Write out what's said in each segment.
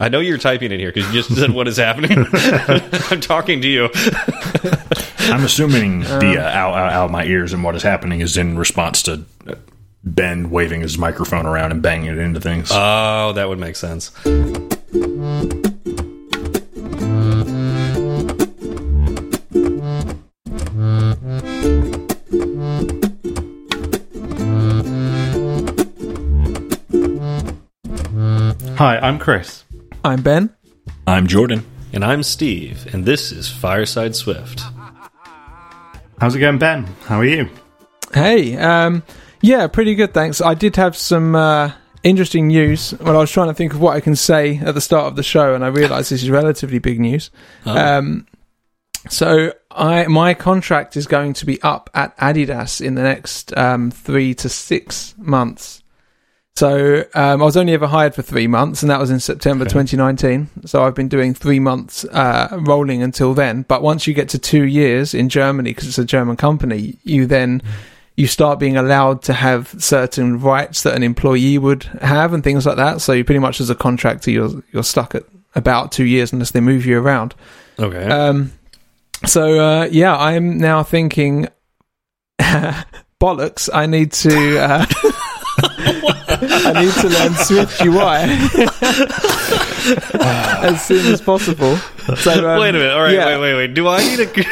I know you're typing in here because you just said what is happening. I'm talking to you. I'm assuming the uh, out, out, out my ears and what is happening is in response to Ben waving his microphone around and banging it into things. Oh, that would make sense. Hi, I'm Chris. I'm Ben. I'm Jordan. And I'm Steve, and this is Fireside Swift. How's it going, Ben? How are you? Hey, um, yeah, pretty good, thanks. I did have some uh, interesting news when I was trying to think of what I can say at the start of the show, and I realised this is relatively big news. Um, so, I my contract is going to be up at Adidas in the next um, three to six months. So um, I was only ever hired for three months, and that was in September 2019. So I've been doing three months uh, rolling until then. But once you get to two years in Germany, because it's a German company, you then you start being allowed to have certain rights that an employee would have, and things like that. So you pretty much, as a contractor, you're you're stuck at about two years unless they move you around. Okay. Um, so uh, yeah, I'm now thinking, bollocks! I need to. Uh, I need to learn Swift UI as soon as possible. So um, wait a minute. All right. yeah. Wait, wait, wait. Do I need a.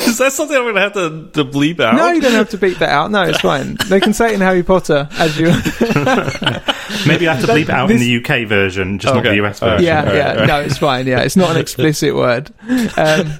Is that something I'm going to have to, to bleep out? No, you don't have to beat that out. No, it's fine. They can say it in Harry Potter as you. Maybe I have to bleep it out in the UK version, just not Okay. the US version. yeah, All right, yeah. all right. No, it's fine. Yeah, it's not an explicit word. Um,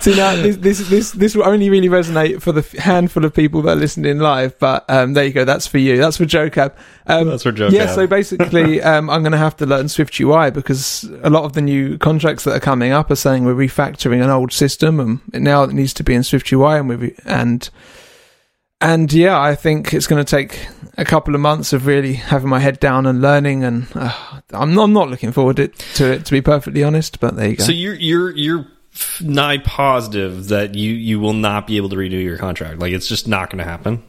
see now, this, this this this will only really resonate for the handful of people that are listening live. But um, there you go. That's for you. That's for Joe Cab. Um, That's for Joe Yeah. Cab. So basically, um, I'm going to have to learn Swift UI because a lot of the new contracts that are coming up are saying we're refactoring an old system, and now it needs to be in Swift UI, and we and and yeah, I think it's going to take a couple of months of really having my head down and learning, and uh, I'm not, I'm not looking forward it, to it to be perfectly honest. But there you go. So you're you're you're nigh positive that you you will not be able to renew your contract. Like it's just not going to happen.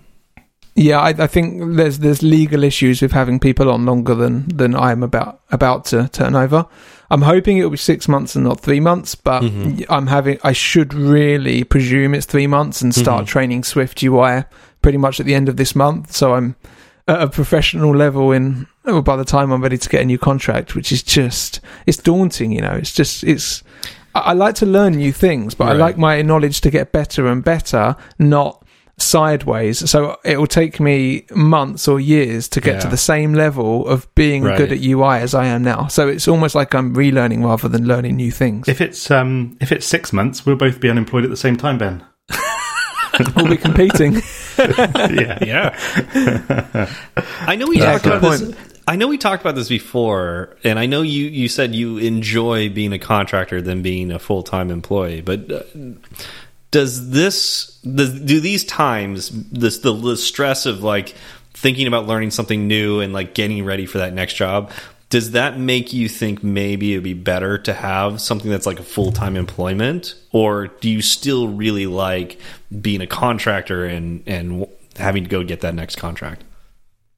yeah, I, I think there's there's legal issues with having people on longer than than I'm about about to turn over. I'm hoping it'll be six months and not three months, but mm-hmm. I'm having I should really presume it's three months and start mm-hmm. training Swift UI pretty much at the end of this month. So I'm at a professional level in oh, by the time I'm ready to get a new contract, which is just it's daunting. You know, it's just it's. I, I like to learn new things, but I like my knowledge to get better and better, not sideways. So it will take me months or years to get to the same level of being Right. good at UI as I am now. So it's almost like I'm relearning rather than learning new things. If it's um, if it's six months, we'll both be unemployed at the same time, Ben. we'll be competing. yeah. Yeah. I know we Yeah, talked good about this. I know we talked about this before, and I know you you said you enjoy being a contractor than being a full time employee. But uh, does this do these times this the, the stress of like thinking about learning something new and like getting ready for that next job? Does that make you think maybe it'd be better to have something that's like a full time employment, or do you still really like being a contractor and and having to go get that next contract?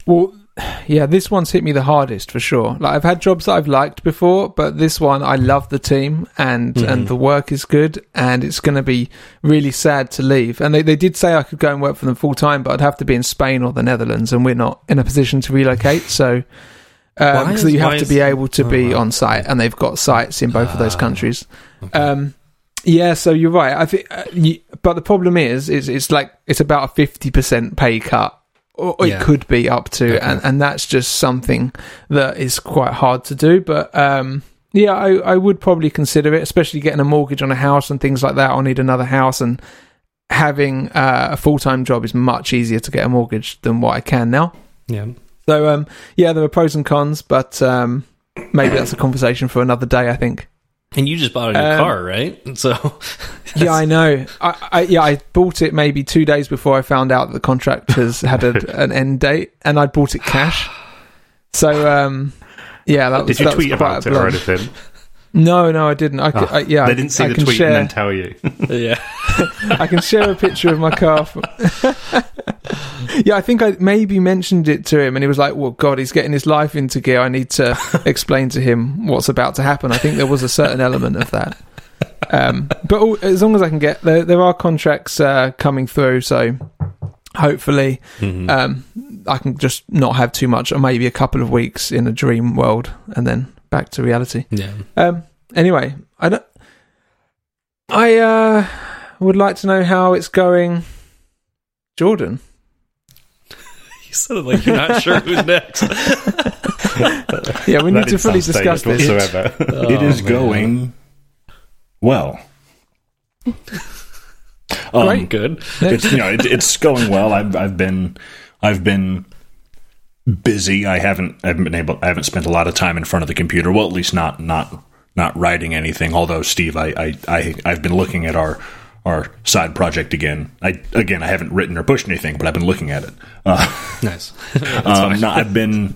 Well, yeah, this one's hit me the hardest for sure. Like I've had jobs that I've liked before, but this one I love the team and and the work is good, and it's going to be really sad to leave. And they they did say I could go and work for them full time, but I'd have to be in Spain or the Netherlands, and we're not in a position to relocate. So. Um, is- so you have to be able to oh, be on site, and they've got sites in both of those countries. Um, yeah, so you're right. I think, uh, you, but the problem is, is it's like it's about a fifty percent pay cut, or or Yeah. it could be up to, Okay. and and that's just something that is quite hard to do. But um, yeah, I I would probably consider it, especially getting a mortgage on a house and things like that. I'll need another house, and having uh, a full time job is much easier to get a mortgage than what I can now. Yeah. So um, yeah, there are pros and cons, but um, maybe that's a conversation for another day. I think. And you just bought a new Um, car, right? So Yeah, I know. I, I yeah, I bought it maybe two days before I found out that the contract has had a, an end date, and I bought it cash. So um, yeah, that was. Did you that tweet about it or anything? No, no, I didn't. I, c- Oh, I- yeah, they didn't see I the can tweet share, and then tell you. yeah. I can share a picture of my car. From, yeah, I think I maybe mentioned it to him, and he was like, "Well, God, he's getting his life into gear. I need to explain to him what's about to happen." I think there was a certain element of that. Um, but all, as long as I can get there, there are contracts uh, coming through, so hopefully Mhm. um, I can just not have too much, or maybe a couple of weeks in a dream world, and then back to reality. yeah. Um, anyway, I don't. I uh, would like to know how it's going, Jordan. You sounded like you're not sure who's next. Yeah, we That need to fully discuss staged this. whatsoever. it is Oh, man. going well. Um, Great. Good. it's you know it, it's going well. I've I've been I've been busy. I haven't I haven't been able I haven't spent a lot of time in front of the computer. Well, at least not not not writing anything. Although Steve, I I, I I've been looking at our our side project again. I again I haven't written or pushed anything, but I've been looking at it. Uh, Nice. um, no, I've been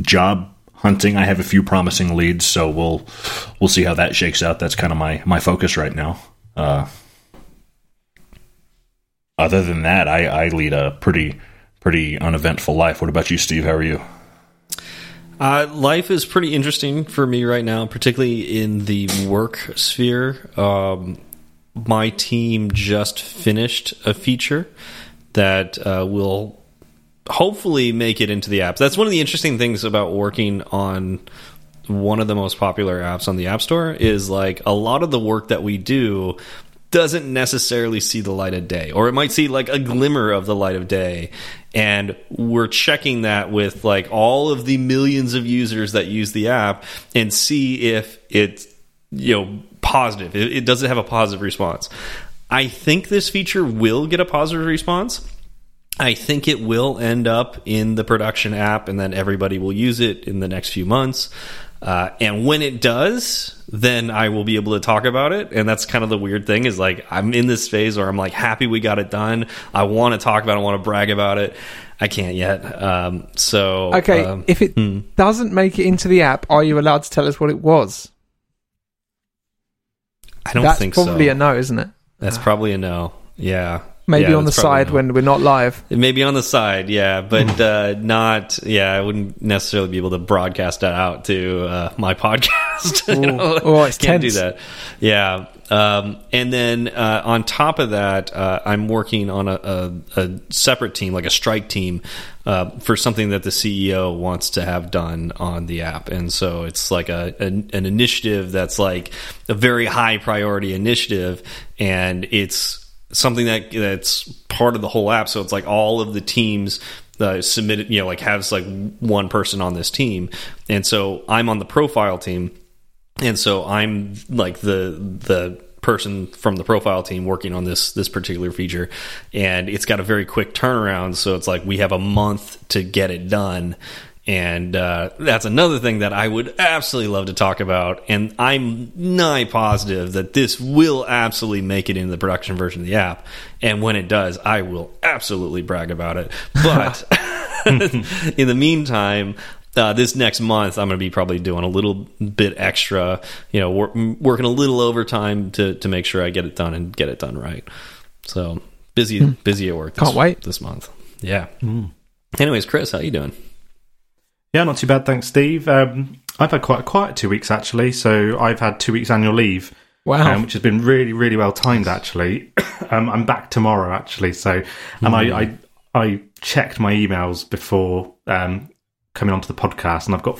job hunting. I have a few promising leads, so we'll we'll see how that shakes out. That's kind of my my focus right now. Uh, other than that, I, I lead a pretty pretty uneventful life. What about you, Steve? How are you? Uh, life is pretty interesting for me right now, particularly in the work sphere. Um, my team just finished a feature that uh, will hopefully make it into the apps. That's one of the interesting things about working on one of the most popular apps on the App Store is like a lot of the work that we do doesn't necessarily see the light of day or it might see like a glimmer of the light of day and we're checking that with like all of the millions of users that use the app and see if it's you know positive it, it doesn't have a positive response i think this feature will get a positive response I think it will end up in the production app, and then everybody will use it in the next few months. Uh, and when it does, then I will be able to talk about it. And that's kind of the weird thing is like I'm in this phase where I'm like happy we got it done. I want to talk about it. I want to brag about it. I can't yet. Um, so Okay, um, if it hmm. doesn't make it into the app, are you allowed to tell us what it was? I don't That's think probably a no, isn't it? That's uh. probably a no. Yeah. Maybe Yeah, on the that's probably a side no. when we're not live. Maybe on the side, yeah, but uh, not. Yeah, I wouldn't necessarily be able to broadcast that out to uh, my podcast. you know? Oh, it's can't tense. do that. Yeah, um, and then uh, on top of that, uh, I'm working on a, a, a separate team, like a strike team, uh, for something that the CEO wants to have done on the app, and so it's like a an, an initiative that's like a very high priority initiative, and it's something that that's part of the whole app. So it's like all of the teams uh, submitted, you know, like has like one person on this team, and so I'm on the profile team, and so I'm like the the person from the profile team working on this this particular feature, and it's got a very quick turnaround. So it's like we have a month to get it done. And uh, that's another thing that I would absolutely love to talk about. And I'm nigh positive that this will absolutely make it into the production version of the app. And when it does, I will absolutely brag about it. But in the meantime, uh, this next month, I'm going to be probably doing a little bit extra, you know, wor working a little overtime to, to make sure I get it done and get it done right. So busy, busy at work. This, Can't wait. this month. Yeah. Anyways, Chris, how you doing? Yeah, not too bad, thanks, Steve. Um, I've had quite a quiet two weeks actually, so I've had two weeks annual leave, Wow. um, which has been really, really well timed. Actually, um, I'm back tomorrow actually, so and I, I I checked my emails before um, coming onto the podcast, and I've got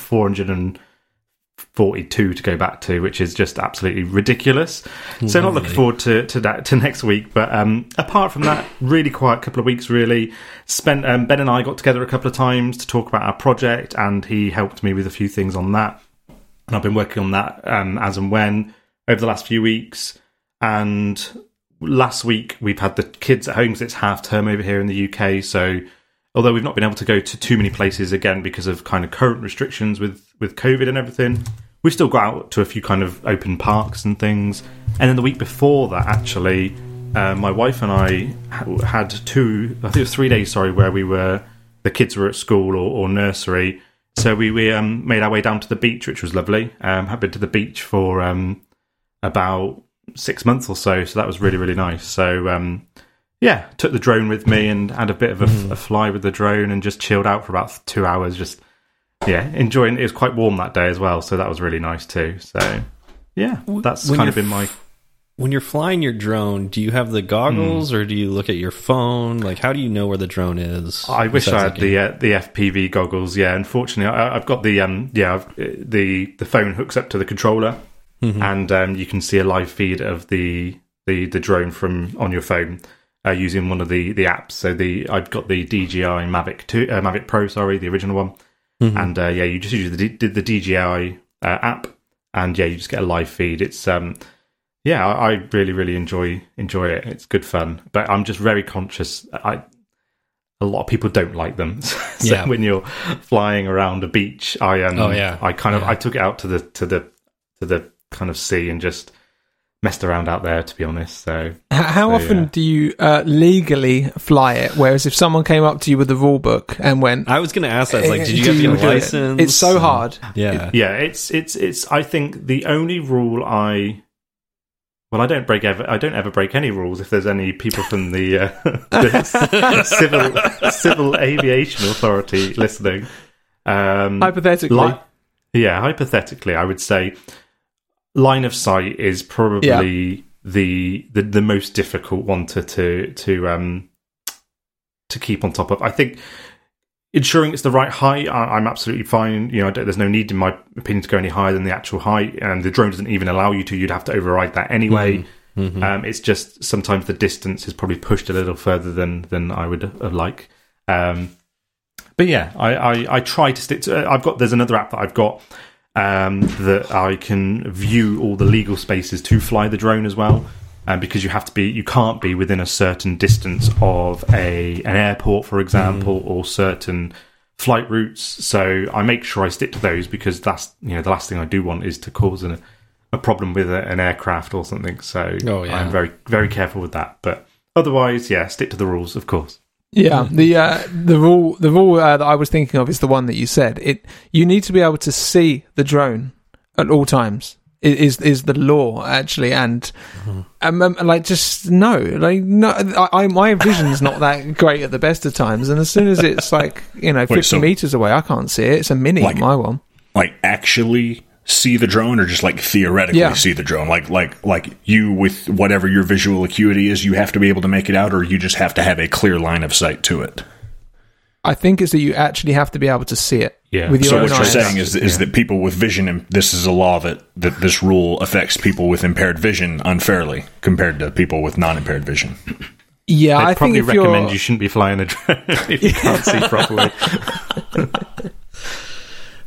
442 to go back to, which is just absolutely ridiculous. So not looking forward to to that to next week. But um, apart from that, really quiet couple of weeks. Really spent. Um, ben and I got together a couple of times to talk about our project, and he helped me with a few things on that. And I've been working on that um, as and when over the last few weeks. And last week we've had the kids at home because it's half term over here in the UK. So although we've not been able to go to too many places again because of kind of current restrictions with with COVID and everything, we still got out to a few kind of open parks and things. And then the week before that, actually, uh, my wife and I had two, I think it was three days, sorry, where we were the kids were at school or, or nursery. So we, we um, made our way down to the beach, which was lovely. Um, had been to the beach for um, about six months or so, so that was really really nice. So um, yeah, took the drone with me and had a bit of a, a fly with the drone and just chilled out for about two hours. Just yeah, enjoying. It was quite warm that day as well, so that was really nice too. So yeah, that's when kind of been my When you're flying your drone, do you have the goggles or do you look at your phone? Like, how do you know where the drone is? I wish I had the uh, the FPV goggles. Yeah, unfortunately, I, I've got the um yeah I've, the the phone hooks up to the controller, and um, you can see a live feed of the the the drone from on your phone uh, using one of the the apps. So the I've got the DJI Mavic two uh, Mavic Pro, sorry, the original one, and uh, yeah, you just use the D- the DJI uh, app, and yeah, you just get a live feed. It's um yeah, I, I really really enjoy enjoy it. It's good fun, but I'm just very conscious. I a lot of people don't like them. so Yeah. when you're flying around a beach, I um, Oh, yeah. I kind of Yeah. I took it out to the to the to the kind of sea and just messed around out there. To be honest, so How So, often yeah. do you uh, legally fly it? Whereas if someone came up to you with the rule book and went, I was going to ask that. Like, "Eh, did you do have get a do it?" license? It's so hard. Yeah. yeah, it's it's it's. I think the only rule I well, I don't break ever. I don't ever break any rules. If there's any people from the, uh, the civil civil aviation authority listening, um, Hypothetically, Li- yeah, hypothetically, I would say line of sight is probably the, the the most difficult one to to to um to keep on top of. I think ensuring it's the right height, I, I'm absolutely fine. You know, I don't, there's no need, in my opinion, to go any higher than the actual height, and the drone doesn't even allow you to. You'd have to override that anyway. Um, it's just sometimes the distance is probably pushed a little further than than I would have liked. Um, but yeah, I, I, I try to stick to. I've got there's another app that I've got um, that I can view all the legal spaces to fly the drone as well. Um, because you have to be, you can't be within a certain distance of a an airport, for example, or certain flight routes. So I make sure I stick to those because that's you know the last thing I do want is to cause an, a problem with a, an aircraft or something. So Oh, yeah. I'm very very careful with that. But otherwise, yeah, stick to the rules, of course. Yeah, the uh, the rule the rule uh, that I was thinking of is the one that you said. It you need to be able to see the drone at all times. Is is the law actually? And um, um, like just no, like no, I, I my vision's not that great at the best of times. And as soon as it's like you know fifty so- meters away, I can't see it. It's a mini, Like- my one. like actually see the drone or just like theoretically Yeah. see the drone like like like you with whatever your visual acuity is you have to be able to make it out or you just have to have a clear line of sight to it I think is that you actually have to be able to see it. Yeah. with your so own what you're saying is is that people with vision and this is a law that that this rule affects people with impaired vision unfairly compared to people with non-impaired vision yeah, I'd I think probably if recommend you're you shouldn't be flying a drone if you can't see properly.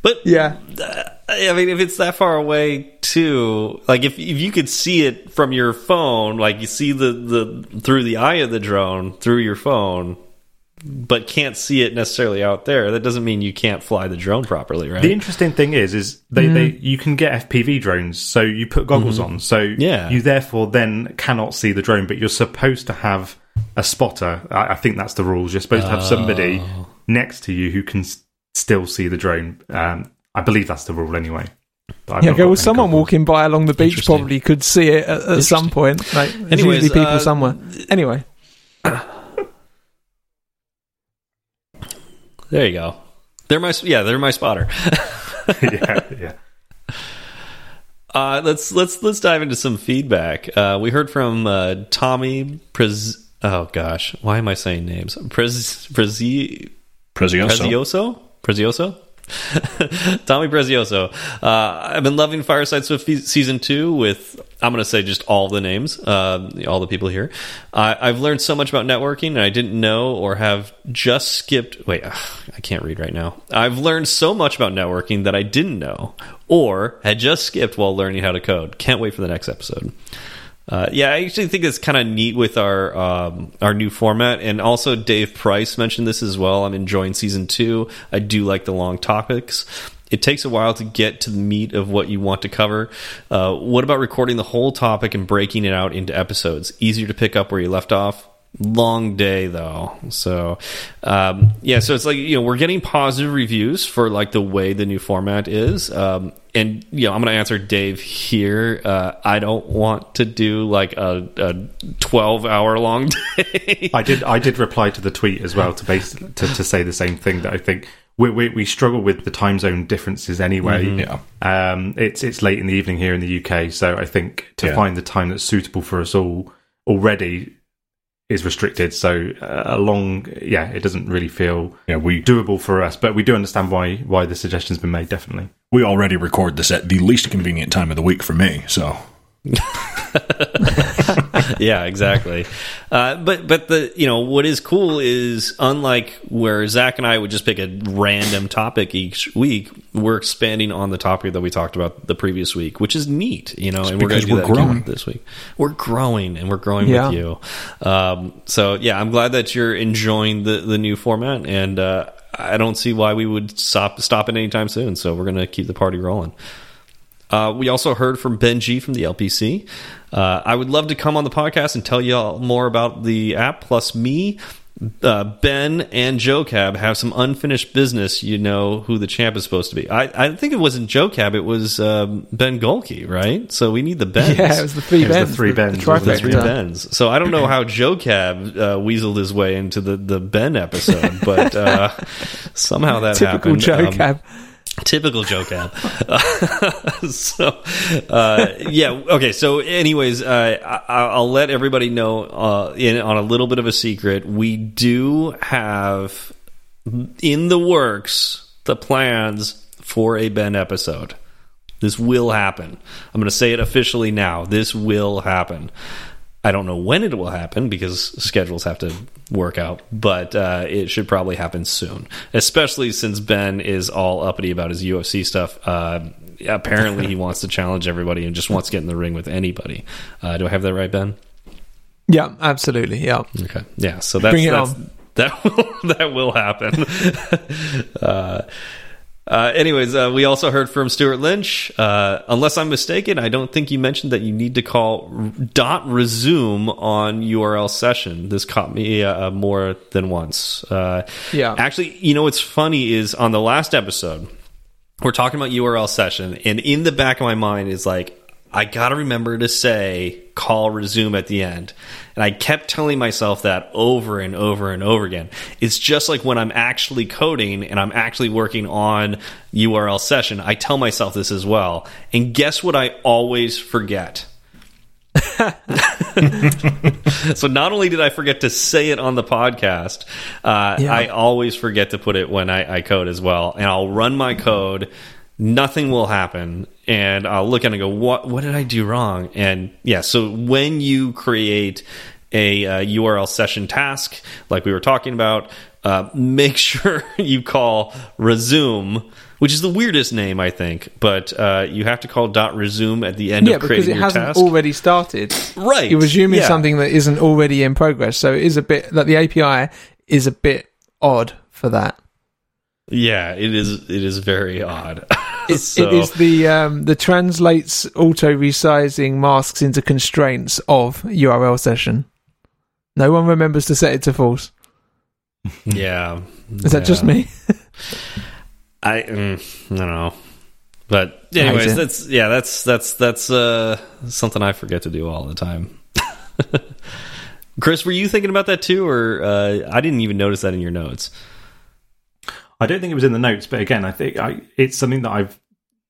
But yeah. Uh, I mean, if it's that far away too, like if if you could see it from your phone, like you see the the through the eye of the drone through your phone, but can't see it necessarily out there, that doesn't mean you can't fly the drone properly, right? The interesting thing is, is they, they you can get FPV drones, so you put goggles on, so Yeah. you therefore then cannot see the drone, but you're supposed to have a spotter. I, I think that's the rules. You're supposed to have somebody next to you who can still see the drone. Um, I believe that's the rule anyway. But Yeah, not okay, well, someone goggles. walking by along the beach probably could see it at, at some point. Like, there's Anyways, usually people uh, somewhere. Anyway, there you go. They're my yeah, they're my spotter. yeah, yeah. Uh, let's let's let's dive into some feedback. Uh, we heard from uh, Tommy Prez. Oh gosh, why am I saying names? Prez Prezi Prezioso. Prezioso? Prezioso? Tommy Prezioso. Uh, I've been loving Fireside Swift season two with, I'm going to say just all the names, uh, all the people here. I I've learned so much about networking and I didn't know or have just skipped. Wait, ugh, I can't read right now. I've learned so much about networking that I didn't know or had just skipped while learning how to code. Can't wait for the next episode. Uh, yeah, I actually think it's kind of neat with our um, our new format, and also Dave Price mentioned this as well. I'm enjoying season two. I do like the long topics. It takes a while to get to the meat of what you want to cover. Uh, what about recording the whole topic and breaking it out into episodes? Easier to pick up where you left off. Long day though so um yeah so it's like you know we're getting positive reviews for like the way the new format is um and you know i'm gonna answer dave here uh i don't want to do like a, a 12 hour long day I did. I did reply to the tweet as well to base to, to say the same thing that I think we, we we struggle with the time zone differences anyway. Yeah. Um, it's it's late in the evening here in the UK, so I think to Yeah. find the time that's suitable for us all already is restricted. So uh, a long, yeah, it doesn't really feel Yeah, we doable for us. But we do understand why why the suggestion's been made. Definitely. we already record this at the least convenient time of the week for me. So yeah, exactly. Uh, but but the you know what is cool is unlike where Zach and I would just pick a random topic each week, we're expanding on the topic that we talked about the previous week, which is neat. You know, and we're going to do that growing. this week. We're growing, and we're growing Yeah. with you. Um, so yeah, I'm glad that you're enjoying the the new format, and uh, I don't see why we would stop stop it anytime soon. So we're going to keep the party rolling. Uh, we also heard from Ben G from the LPC. Uh, I would love to come on the podcast and tell you all more about the app. Plus, me, uh, Ben, and Joe Cab have some unfinished business. You know who the champ is supposed to be. I, I think it wasn't Joe Cab. It was um, Ben Golke, right? So we need the Bens. Yeah, it was the three It was the three Bens, The, wasn't the three trifecta. Bens. So I don't know how Joe Cab uh, weaseled his way into the the Ben episode, but uh, somehow that Typical happened. Joe Um, Cab. Typical joke Cab. so, uh, yeah. Okay. So, anyways, uh, I, I'll let everybody know uh, in on a little bit of a secret. We do have in the works the plans for a Ben episode. This will happen. I'm going to say it officially now. This will happen. I don't know when it will happen because schedules have to work out, but uh, it should probably happen soon. Especially since Ben is all uppity about his UFC stuff. Uh, apparently, he wants to challenge everybody and just wants to get in the ring with anybody. Uh, do I have that right, Ben? Yeah, absolutely. Yeah. Okay. Yeah. So that's, Bring it that's on. that will that will happen. uh, uh, anyways, uh, we also heard from Stewart Lynch. Uh, unless I'm mistaken, I don't think you mentioned that you need to call dot resume on URL session. This caught me uh, more than once. Uh, Yeah. Actually, you know what's funny is on the last episode, we're talking about URL session, and in the back of my mind is like, I gotta remember to say call resume at the end. And I kept telling myself that over and over and over again. It's just like when I'm actually coding and I'm actually working on URL session, I tell myself this as well. And guess what I always forget? so not only did I forget to say it on the podcast, uh, Yeah. I always forget to put it when I, I code as well. And I'll run my code, nothing will happen, and I'll look at it and go, "What? What did I do wrong?" And yeah, so when you create a uh, URL session task, like we were talking about, uh, make sure you call resume. Which is the weirdest name, I think, but uh, you have to call dot resume at the end Yeah, of because creating it your hasn't task. already started. right, You're resuming yeah. something that isn't already in progress. So it is a bit like the API is a bit odd for that. Yeah, it is. It is very odd. It, So- it is the um, the translates auto resizing masks into constraints of URL session. No one remembers to set it to false. yeah. Is that just me? I mm, I don't know, but anyways, that's yeah, that's that's that's uh, something I forget to do all the time. Chris, were you thinking about that too, or uh, I didn't even notice that in your notes? I don't think it was in the notes, but again, I think I, it's something that I've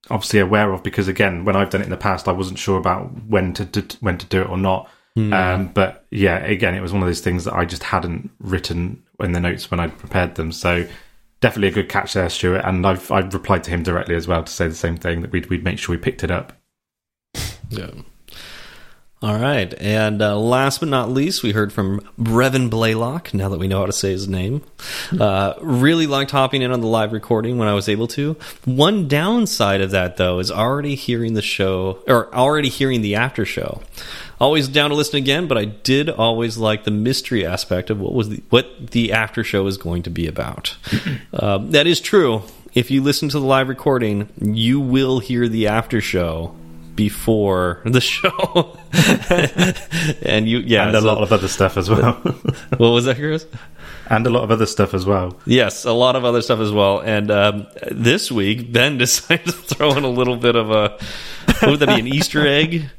obviously aware of because again, when I've done it in the past, I wasn't sure about when to, to when to do it or not. Um, but yeah, again, it was one of those things that I just hadn't written in the notes when I prepared them. So definitely a good catch there, Stewart. And I've I've replied to him directly as well to say the same thing that we'd we'd make sure we picked it up. Yeah. All right, and uh, last but not least, we heard from Brevin Blaylock. Now that we know how to say his name, uh, really liked hopping in on the live recording when I was able to. One downside of that, though, is already hearing the show or already hearing the after show. Always down to listen again, but I did always like the mystery aspect of what was the, what the after show is going to be about. uh, that is true. If you listen to the live recording, you will hear the after show before the show, and you yeah, and a so- lot of other stuff as well. what was that, Chris? and a lot of other stuff as well. Yes, a lot of other stuff as well. And um, this week, Ben decided to throw in a little bit of a what would that be? An Easter egg?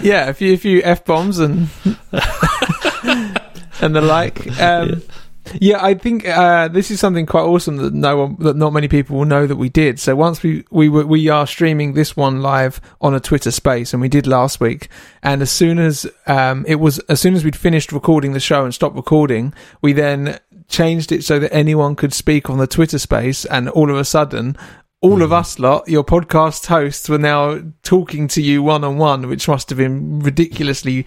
Yeah, a few, a few f bombs and and the like. Um, yeah, I think uh, this is something quite awesome that no one, that not many people will know that we did. So once we we were, we are streaming this one live on a Twitter Space, and we did last week. And as soon as um, it was, as soon as we'd finished recording the show and stopped recording, we then changed it so that anyone could speak on the Twitter Space, and all of a sudden. All of us lot, your podcast hosts, were now talking to you one on one, which must have been ridiculously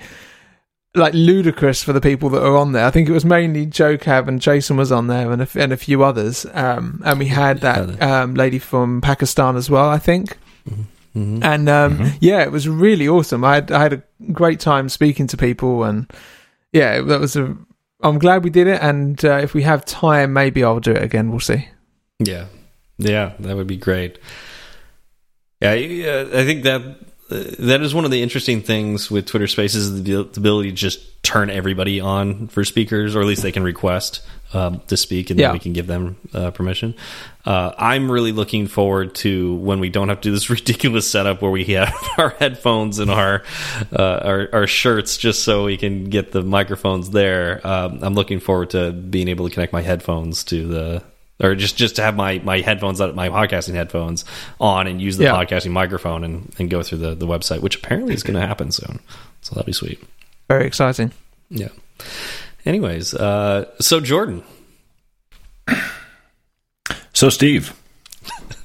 like ludicrous for the people that are on there. I think it was mainly Joe Cab and Jason was on there, and a, and a few others. Um, and we had that um, lady from Pakistan as well, I think. Mm-hmm. And um, yeah, it was really awesome. I had I had a great time speaking to people, and yeah, that was a. I'm glad we did it, and uh, if we have time, maybe I'll do it again. We'll see. Yeah, yeah, that would be great. Yeah, yeah, I think that uh, that is one of the interesting things with Twitter Spaces: the, the ability to just turn everybody on for speakers, or at least they can request um, to speak, and Yeah. then we can give them uh, permission. Uh, I'm really looking forward to when we don't have to do this ridiculous setup where we have our headphones and our uh, our, our shirts just so we can get the microphones there. Um, I'm looking forward to being able to connect my headphones to the or just just to have my my headphones out my podcasting headphones on and use the Yeah. podcasting microphone and, and go through the, the website which apparently is going to happen soon. So that'll be sweet. Very exciting. yeah. Anyways uh so jordan. So, Steve,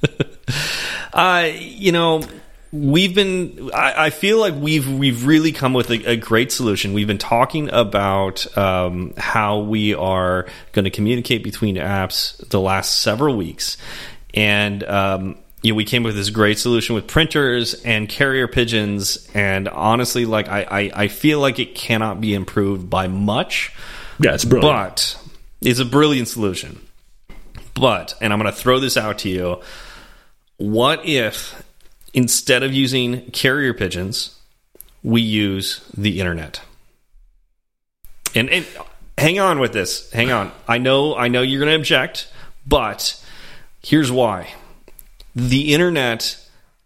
Uh, you know, we've been. I, I feel like we've we've really come with a, a great solution. We've been talking about um, how we are going to communicate between apps the last several weeks, and um, you know, we came up with this great solution with printers and carrier pigeons. And honestly, like I, I, I feel like it cannot be improved by much. yeah, it's brilliant. But it's a brilliant solution. But, and I'm going to throw this out to you. What if instead of using carrier pigeons, we use the internet? And, and hang on with this. Hang on. I know I know you're going to object, but here's why. The internet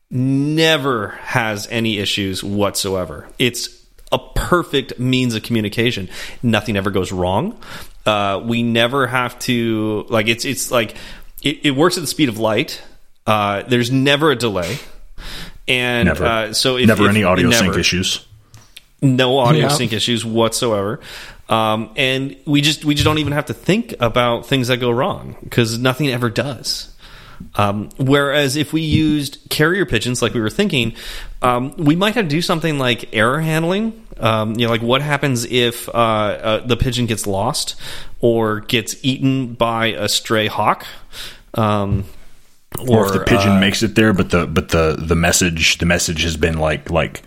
never has any issues whatsoever. It's a perfect means of communication. Nothing ever goes wrong. Uh, we never have to like it's it's like it, it works at the speed of light. Uh, there's never a delay, and Never. Uh, so if, Never if- any audio never sync issues. no audio Yeah. sync issues whatsoever um, and we just we just don't even have to think about things that go wrong because nothing ever does um, whereas if we used carrier pigeons like we were thinking um, we might have to do something like error handling um, you know like what happens if uh, uh, the pigeon gets lost or gets eaten by a stray hawk um, Or, if the pigeon uh, makes it there, but the but the the message the message has been like like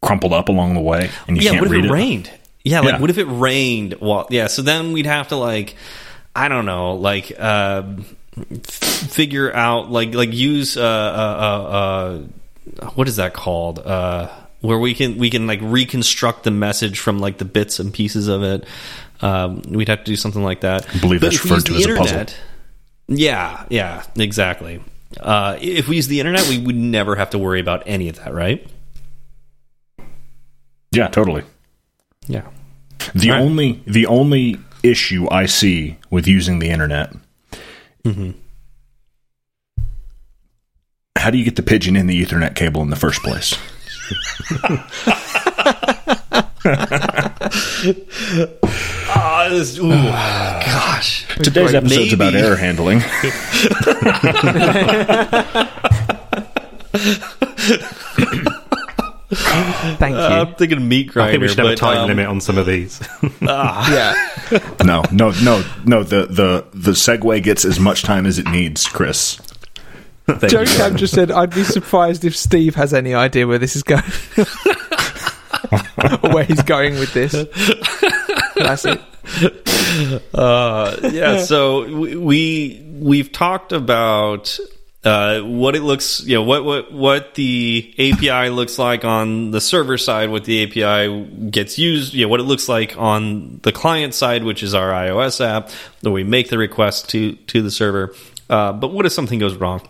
crumpled up along the way, and you yeah, can't what if read it, it. rained? Yeah, like Yeah. what if it rained? Well, yeah. So then we'd have to like, I don't know, like uh, f- figure out like like use uh, uh, uh, uh, what is that called? Uh, where we can we can like reconstruct the message from like the bits and pieces of it. Um, we'd have to do something like that. I believe But that's referred to as a puzzle. Yeah, yeah, exactly. Uh, if we use the internet, we would never have to worry about any of that, right? Yeah, totally. Yeah. The Right. only the only issue I see with using the internet. Mm-hmm. How do you get the pigeon in the Ethernet cable in the first place? Oh, this, ooh, gosh. Today's episode's about Maybe. error handling. Thank you. Uh, I'm thinking meat grinder. I think we should have a time um, limit on some of these. yeah. no, no, no, no. The the the segue gets as much time as it needs, Chris. Joe you. Cam just said, I'd be surprised if Steve has any idea where this is going. or where he's going with this. Classic. Uh, yeah, so we, we we've talked about uh, what it looks, you know, what what what the API looks like on the server side, what the API gets used, you know, what it looks like on the client side, which is our iOS app, when we make the request to to the server. Uh, but what if something goes wrong?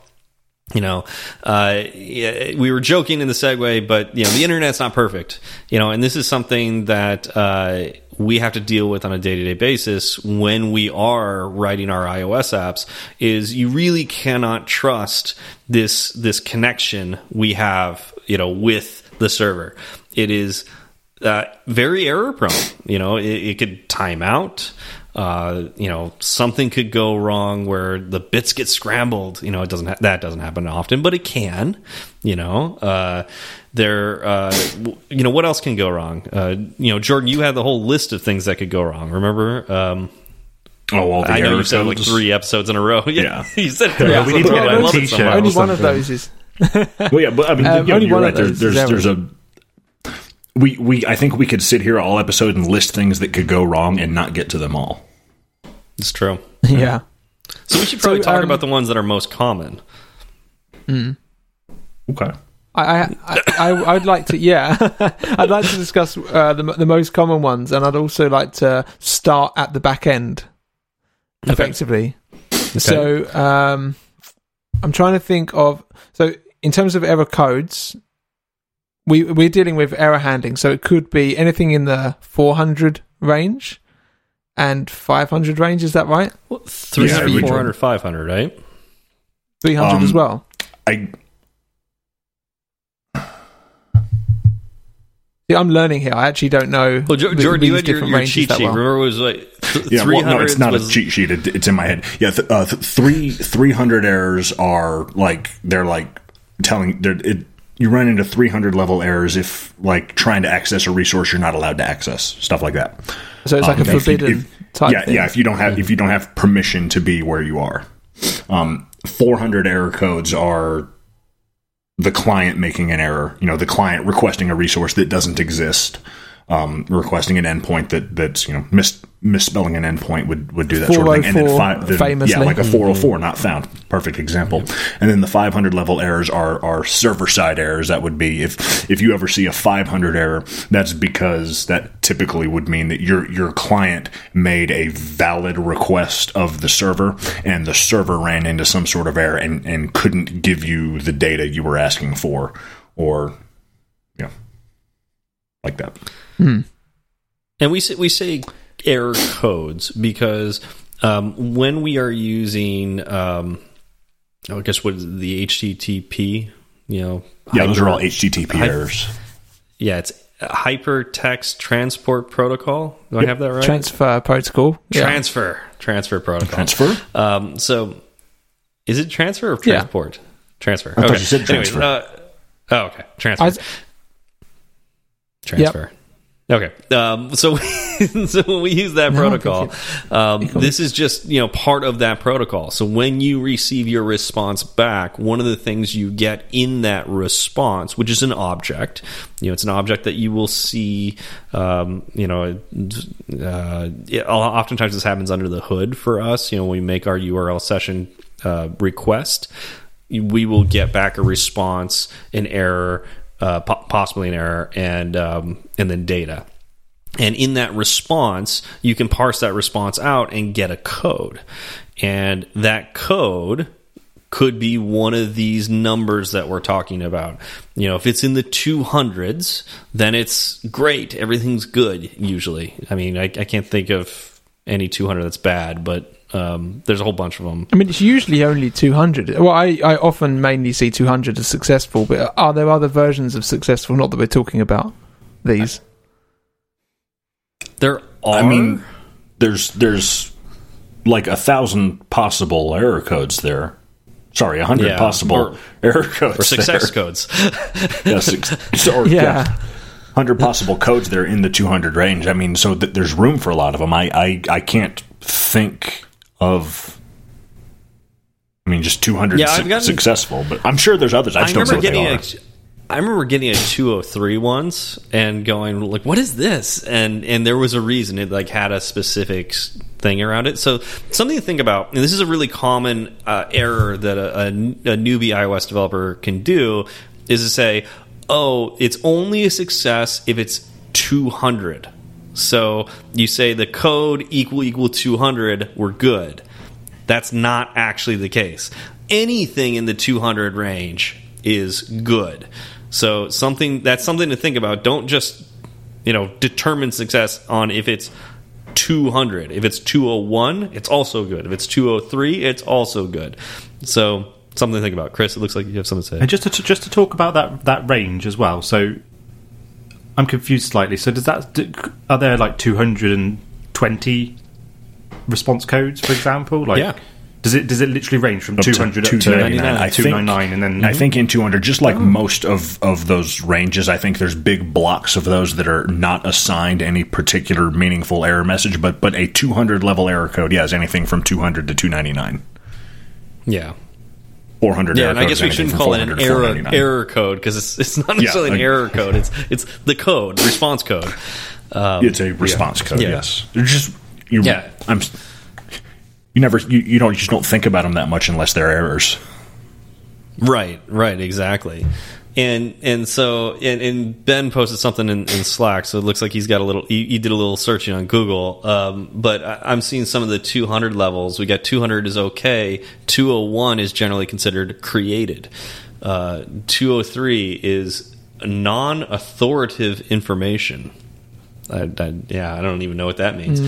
you know, uh, we were joking in the segue, but you know, the internet's not perfect, you know, and this is something that uh, we have to deal with on a day to day basis when we are writing our iOS apps. Is you really cannot trust this this connection we have, you know, with the server. It is uh, very error prone. You know, it, it could time out uh, you know, something could go wrong where the bits get scrambled. You know, it doesn't that doesn't happen often, but it can. You know, uh, there. Uh, you know, what else can go wrong? Uh, you know, Jordan, you had the whole list of things that could go wrong. Remember? Um, Oh, all the I know you said like three episodes in a row. Yeah. you said three Yeah, we episodes need to in a get row. I a love it so t-shirt. much. Only one of those is. Well, yeah, but I mean, Um, you know, only you're one right. of There, there's there's a we we I think we could sit here all episode and list things that could go wrong and not get to them all. It's true. yeah. So we should probably So, talk um, about the ones that are most common. Mm. Okay. I, I, I, I would like to, yeah, I'd like to discuss uh, the the most common ones, and I'd also like to start at the back end, effectively. So, um, I'm trying to think of so in terms of error codes, we we're dealing with error handling, so it could be anything in the 400 range and 500 range. Is that right? 300, Yeah, 400, 500, right? 300 Um, as well. I See, I'm learning here. I actually don't know. Well, Jo- the- Jordan, you had your, different your ranges cheat that sheet. well. Remember, it was like th- yeah, well, no, it's not was, a cheat sheet. It, it's in my head. Yeah, th- uh, th- three three hundred errors are like they're like telling they're, it. You run into three hundred level errors if like trying to access a resource you're not allowed to access stuff like that. So it's like Um, a if you- forbidden if- type. yeah, thing. yeah. If you don't have if you don't have permission to be where you are, um, 400 error codes are the client making an error. You know, the client requesting a resource that doesn't exist. Um, requesting an endpoint that that's you know mis- misspelling an endpoint would, would do that sort of thing. And then 404 then- famously. yeah, like a 404 not found. Perfect example. And then the 500 level errors are are server side errors. That would be if if you ever see a 500 error, that's because that typically would mean that your your client made a valid request of the server, and the server ran into some sort of error and and couldn't give you the data you were asking for, or you know, like that. And we say, we say error codes because um, when we are using, um, I guess what is it, the HTTP, you know, Yeah, those are all HTTP hy- errors. Yeah, it's hypertext transport protocol. Do I have that right? transfer protocol. Yeah. transfer transfer protocol. Transfer. Um, so, is it transfer or Yeah. transport? Transfer. I thought you said Anyways, uh, oh, okay. Transfer. I- transfer. Okay. Um, so, so when we use that No, protocol, um, this is just you know part of that protocol. So when you receive your response back, one of the things you get in that response, which is an object, you know, it's an object that you will see. Um, you know, uh, it, oftentimes this happens under the hood for us. You know, when we make our URL session uh, request, we will get back a response, an error, uh, po- possibly an error, and um, and then data. And in that response, you can parse that response out and get a code. And that code could be one of these numbers that we're talking about. You know, if it's in the 200s, then it's great. Everything's good, usually. I mean, I, I can't think of any 200 that's bad, but um, there's a whole bunch of them. I mean, it's usually only 200. Well, I, I often mainly see 200 as successful, but are there other versions of successful? Not that we're talking about these. There are. I mean, there's there's like a thousand possible error codes there. Sorry, a hundred Yeah, possible or- error codes or success there. codes. Yeah, six, or, Yeah. yeah. hundred possible codes there in the 200 range. I mean, so th- there's room for a lot of them. I, I I can't think of. I mean, just 200 Yeah, I've su- gotten- successful, but I'm sure there's others. I I just don't know remember what they getting are. a. I remember getting a 203 once and going like, "What is this?" And and there was a reason. It like had a specific thing around it. So something to think about. And this is a really common uh, error that a, a, a newbie iOS developer can do is to say, "Oh, it's only a success if it's 200." So you say the code equal equal 200, we're good. That's not actually the case. Anything in the 200 range is good. So something that's something to think about. Don't just you know determine success on if it's 200. If it's 201, it's also good. If it's 203, it's also good. So something to think about. Chris, it looks like you have something to say. And just to just to talk about that that range as well. So I'm confused slightly. So does that do, are there like 220 response codes, for example? Like, Yeah. Does it does it literally range from Up to 200 up to 299. I 299 and then I think in 200, just like oh. most of, of those ranges, I think there's big blocks of those that are not assigned any particular meaningful error message, but but a 200 level error code, yeah, is anything from 200 to 299. Yeah. 400 Yeah, and I guess we shouldn't call it an error error code because it's it's not necessarily an like- error code. It's it's the code response code. Um, It's a response code, Yeah. yes. They're just you Yeah. I'm you never you, you don't you just don't think about them that much unless they're errors. Right, right, exactly. And and so and, and Ben posted something in, in Slack, so it looks like he's got a little. He, he did a little searching on Google, um, but I, I'm seeing some of the 200 levels. We got 200 is okay. 201 is generally considered created. Uh, 203 is non-authoritative information. I, I, yeah, I don't even know what that means.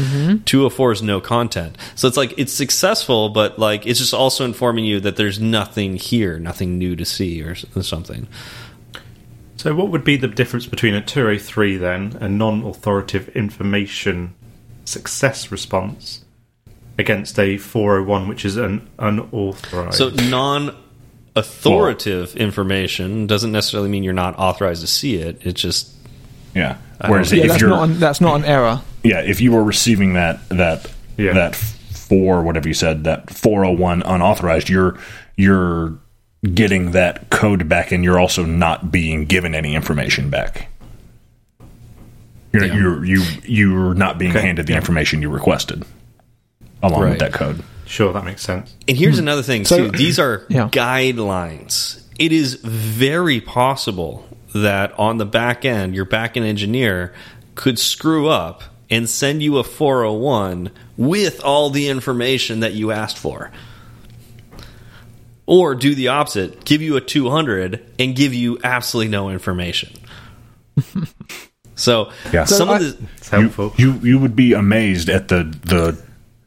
204 is no content. So it's like it's successful, but like it's just also informing you that there's nothing here, nothing new to see or, or something. So, what would be the difference between a 203 then, a non authoritative information success response, against a 401, which is an unauthorized? So non-authoritative information doesn't necessarily mean you're not authorized to see it. It just Yeah. Whereas Yeah, if that's you're not an, that's not an error. yeah, if you were receiving that that Yeah. that four whatever you said that 401 unauthorized, you're you're getting that code back, and you're also not being given any information back. You're Yeah. you're you you're not being Okay. handed the information you requested along Right. with that code. sure, that makes sense. And here's another thing So- too. These are Yeah. guidelines. It is very possible that on the back end, your back end engineer could screw up and send you a 401 with all the information that you asked for. Or do the opposite, give you a 200 and give you absolutely no information. so, Yeah. some So of I- the It's helpful. You, you you would be amazed at the the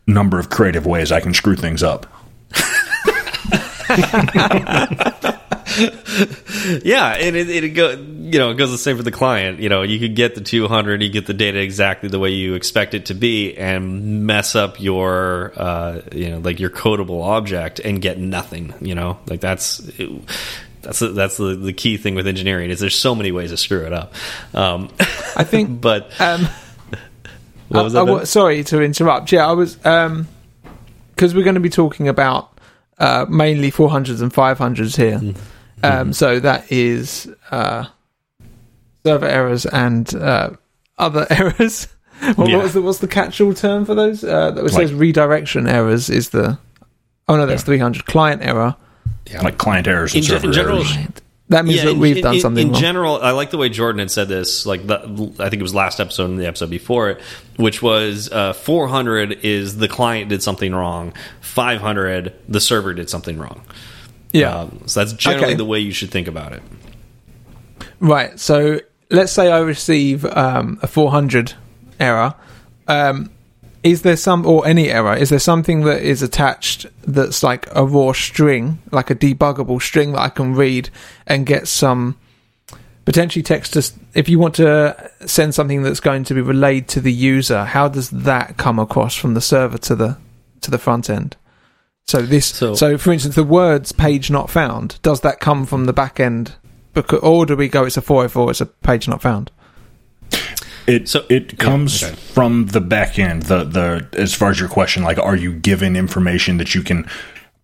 number of creative ways I can screw things up. Yeah, and it, it go you know it goes the same for the client. You know, you could get the 200, you get the data exactly the way you expect it to be, and mess up your uh, you know like your codable object and get nothing. You know, like that's. That's the, that's the, the key thing with engineering is there's so many ways to screw it up. Um, I think. but Um, what was I- I that? Ben? sorry to interrupt. Yeah, I was because we're going to be talking about uh, mainly 400s and 500s here. Mm-hmm. Um, so that is uh, server errors and uh, other errors. what, Yeah. what was the what's the catch-all term for those? Uh, that says Like- redirection errors is the. Oh no, that's 300 client error. Yeah, like client errors and In ge- in general- errors. That means that in- we've in- done in- something in wrong. general. I like the way Jordan had said this. Like the, I think it was last episode and the episode before it, which was uh, 400 is the client did something wrong. 500 the server did something wrong. Yeah. Um, so that's generally Okay. the way you should think about it. Right. So let's say I receive um, a 400 error. Um, is there some, or any error, is there something that is attached that's like a raw string, like a debuggable string that I can read and get some potentially text to, if you want to send something that's going to be relayed to the user, how does that come across from the server to the, to the front end? So this, So- so, for instance, the words page not found, does that come from the back end? Because, or do we go, it's a 404, it's a page not found? It So- it comes okay. from the back end. The the as far as your question, like, are you given information that you can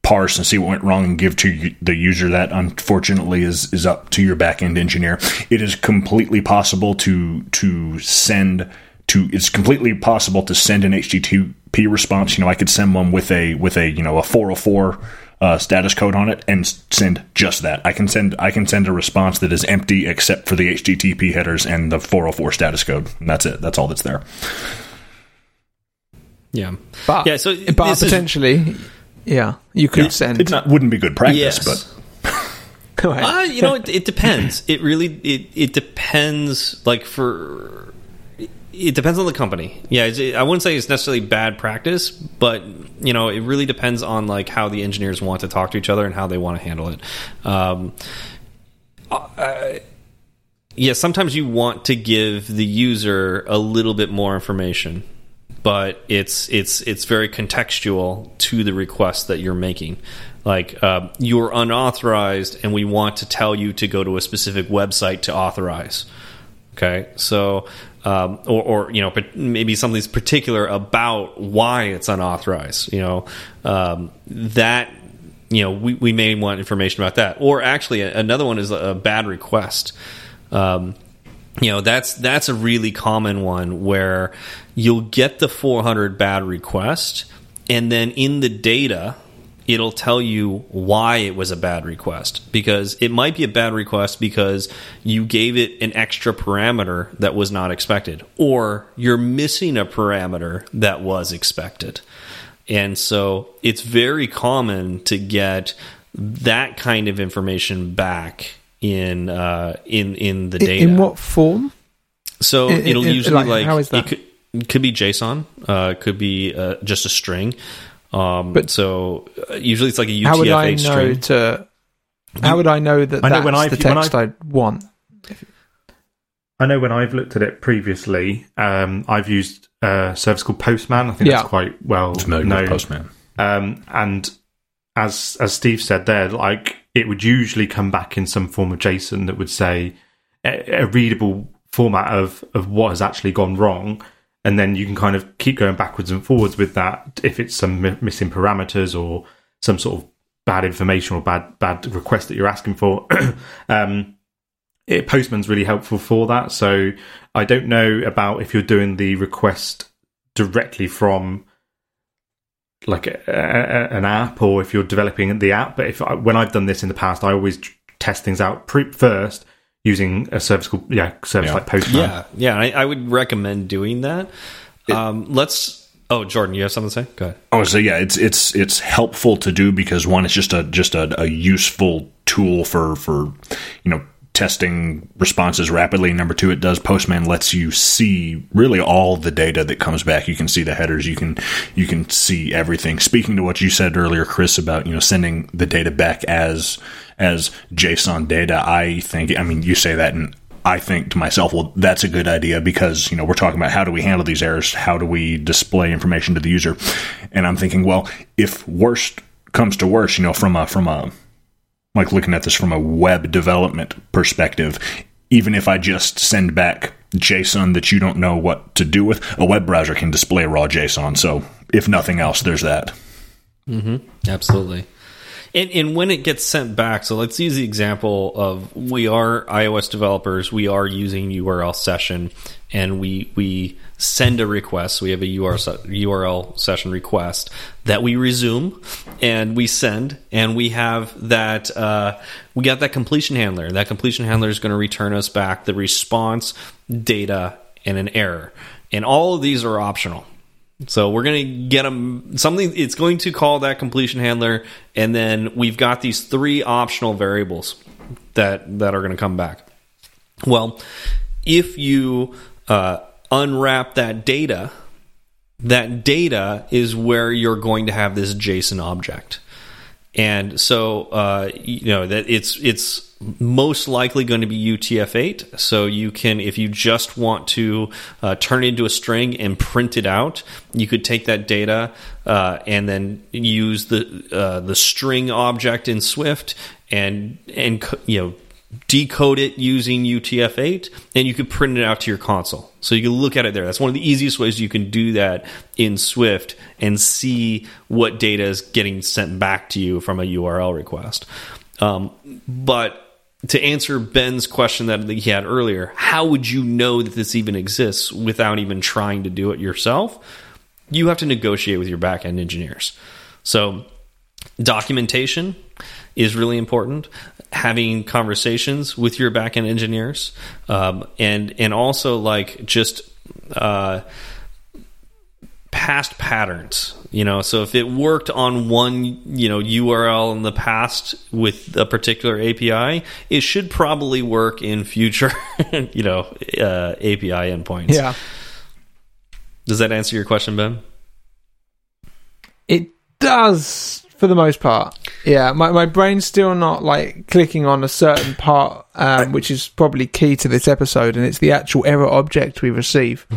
parse and see what went wrong and give to the user that unfortunately is is up to your backend engineer. It is completely possible to to send to it's completely possible to send an HTTP response. You know, I could send one with a with a you know a 404 uh, status code on it and send just that. I can send I can send a response that is empty except for the HTTP headers and the 404 status code. And that's it. That's all that's there. Yeah, But yeah. So but this is- potentially, yeah, you could Yeah. send. It not, wouldn't be good practice, Yes. but Go ahead. Uh, you know, it, it depends. It really it it depends. Like for it depends on the company. Yeah, it's, I wouldn't say it's necessarily bad practice, but you know, it really depends on like how the engineers want to talk to each other and how they want to handle it. Um, uh, yeah, sometimes you want to give the user a little bit more information, but it's it's it's very contextual to the request that you're making. Like uh, you're unauthorized, and we want to tell you to go to a specific website to authorize. Okay, so um, or, or you know maybe something's particular about why it's unauthorized. You know um, that you know we, we may want information about that. Or actually, another one is a bad request. Um, you know that's that's a really common one where you'll get the 400 bad request, and then in the data it'll tell you why it was a bad request because it might be a bad request because you gave it an extra parameter that was not expected or you're missing a parameter that was expected and so it's very common to get that kind of information back in uh, in in the data In what form? so it'll in- usually like, like, how is that? could, it could be JSON, uh, could be uh, just a string. Um, But- so uh, usually it's like a How would I UTF-8 know string. to? How would I know that I know that's when I've- the when text I want? I know when I've looked at it previously, um, I've used a service called Postman. I think Yeah. that's quite well familiar known. Postman. Um, and as as Steve said there, like it would usually come back in some form of JSON that would say a, a readable format of of what has actually gone wrong, and then you can kind of keep going backwards and forwards with that if it's some mi- missing parameters or some sort of bad information or bad bad request that you're asking for. um, it, Postman's really helpful for that. So I don't know about if you're doing the request directly from like a, a, an app or if you're developing the app. But if I, when I've done this in the past, I always test things out pre- first using a service called yeah service Yeah. like Postman. Yeah, yeah, I, I would recommend doing that. Um, let's. Oh, Jordan, you have something to say? Go ahead. Oh, so yeah, it's it's it's helpful to do because one, it's just a just a, a useful tool for for you know testing responses rapidly. Number two, it does Postman lets you see really all the data that comes back. You can see the headers. You can you can see everything. Speaking to what you said earlier, Chris, about you know sending the data back as as JSON data, I think. I mean, you say that and. I think to myself, well, that's a good idea because, you know, we're talking about how do we handle these errors? How do we display information to the user? And I'm thinking, well, if worst comes to worst, you know, from a, from a, like looking at this from a web development perspective, even if I just send back JSON that you don't know what to do with, a web browser can display raw JSON. So if nothing else, there's that. Mm-hmm. Absolutely. And, and when it gets sent back, so let's use the example of we are iOS developers, we are using URL session, and we we send a request. We have a URL, URL session request that we resume and we send, and we have that uh, we got that completion handler. That completion handler is going to return us back the response, data, and an error. And all of these are optional. So we're going to get them something. It's going to call that completion handler, and then we've got these three optional variables that that are going to come back. Well, if you uh, unwrap that data, that data is where you're going to have this JSON object, and so uh, you know that it's it's most likely going to be UTF-8. So you can, if you just want to uh, turn it into a string and print it out, you could take that data uh, and then use the uh, the string object in Swift and and you know decode it using UTF-8, and you could print it out to your console. So you can look at it there. That's one of the easiest ways you can do that in Swift and see what data is getting sent back to you from a URL request. Um, but to answer Ben's question that he had earlier, how would you know that this even exists without even trying to do it yourself? You have to negotiate with your backend engineers. So documentation is really important having conversations with your backend engineers um, and and also like just uh, past patterns you know? So if it worked on one you know url in the past with a particular api it should probably work in future you know uh, api endpoints. Yeah. does that answer your question ben? It does for the most part. Yeah, my, my brain's still not like clicking on a certain part, um, which is probably key to this episode, and it's the actual error object we receive.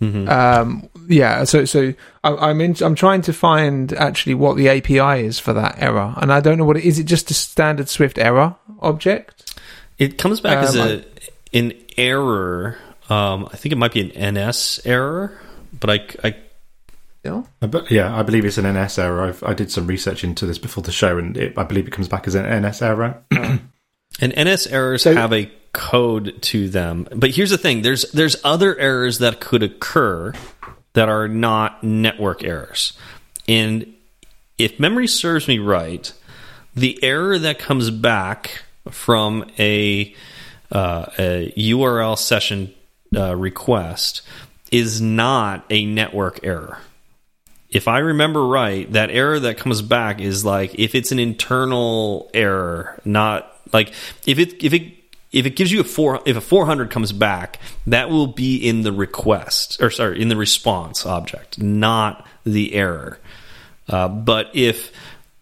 Um, yeah, so so I, I'm in, I'm trying to find actually what the API is for that error, and I don't know what it is. It just a standard Swift error object? It comes back as Um, a an error. Um, I think it might be an NS error, but I, I Yeah. I be- yeah, I believe it's an NS error. I've, I did some research into this before the show, and it, I believe it comes back as an NS error. and NS errors So- have a code to them. But here's the thing: there's there's other errors that could occur that are not network errors. And if memory serves me right, the error that comes back from a, uh, a URL session uh, request is not a network error. If I remember right, that error that comes back is like if it's an internal error, not like if it if it if it gives you a four if a 400 comes back, that will be in the request or sorry in the response object, not the error. Uh, but if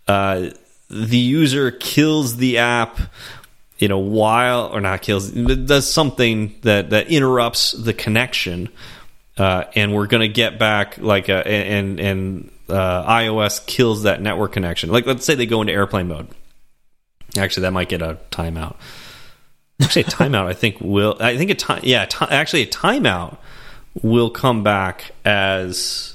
uh, the user kills the app you know while or not kills does something that that interrupts the connection uh, and we're going to get back like a, and and uh, iOS kills that network connection like let's say they go into airplane mode actually that might get a timeout actually a timeout I think will I think a time yeah actually a timeout will come back as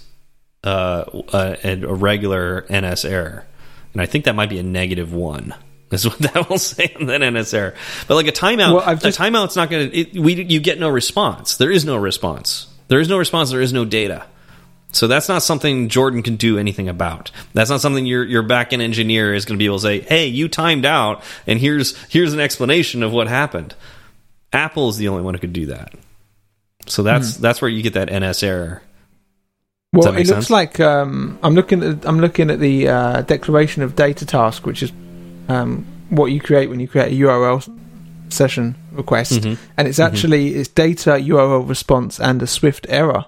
uh, a, a regular NS error and I think that might be a negative one. Is what that will say on that NS error. But like a timeout, Well, just- a timeout's not going to. We you get no response. There is no response. There is no response. There is no data. So that's not something Jordan can do anything about. That's not something your your backend engineer is going to be able to say, "Hey, you timed out, and here's here's an explanation of what happened." Apple is the only one who could do that. So that's Hmm. that's where you get that NS error. Well, it looks like um, I'm looking at I'm looking at the uh, declaration of data task, which is um, what you create when you create a URL session request, Mhm. and it's actually it's data URL response and a Swift error.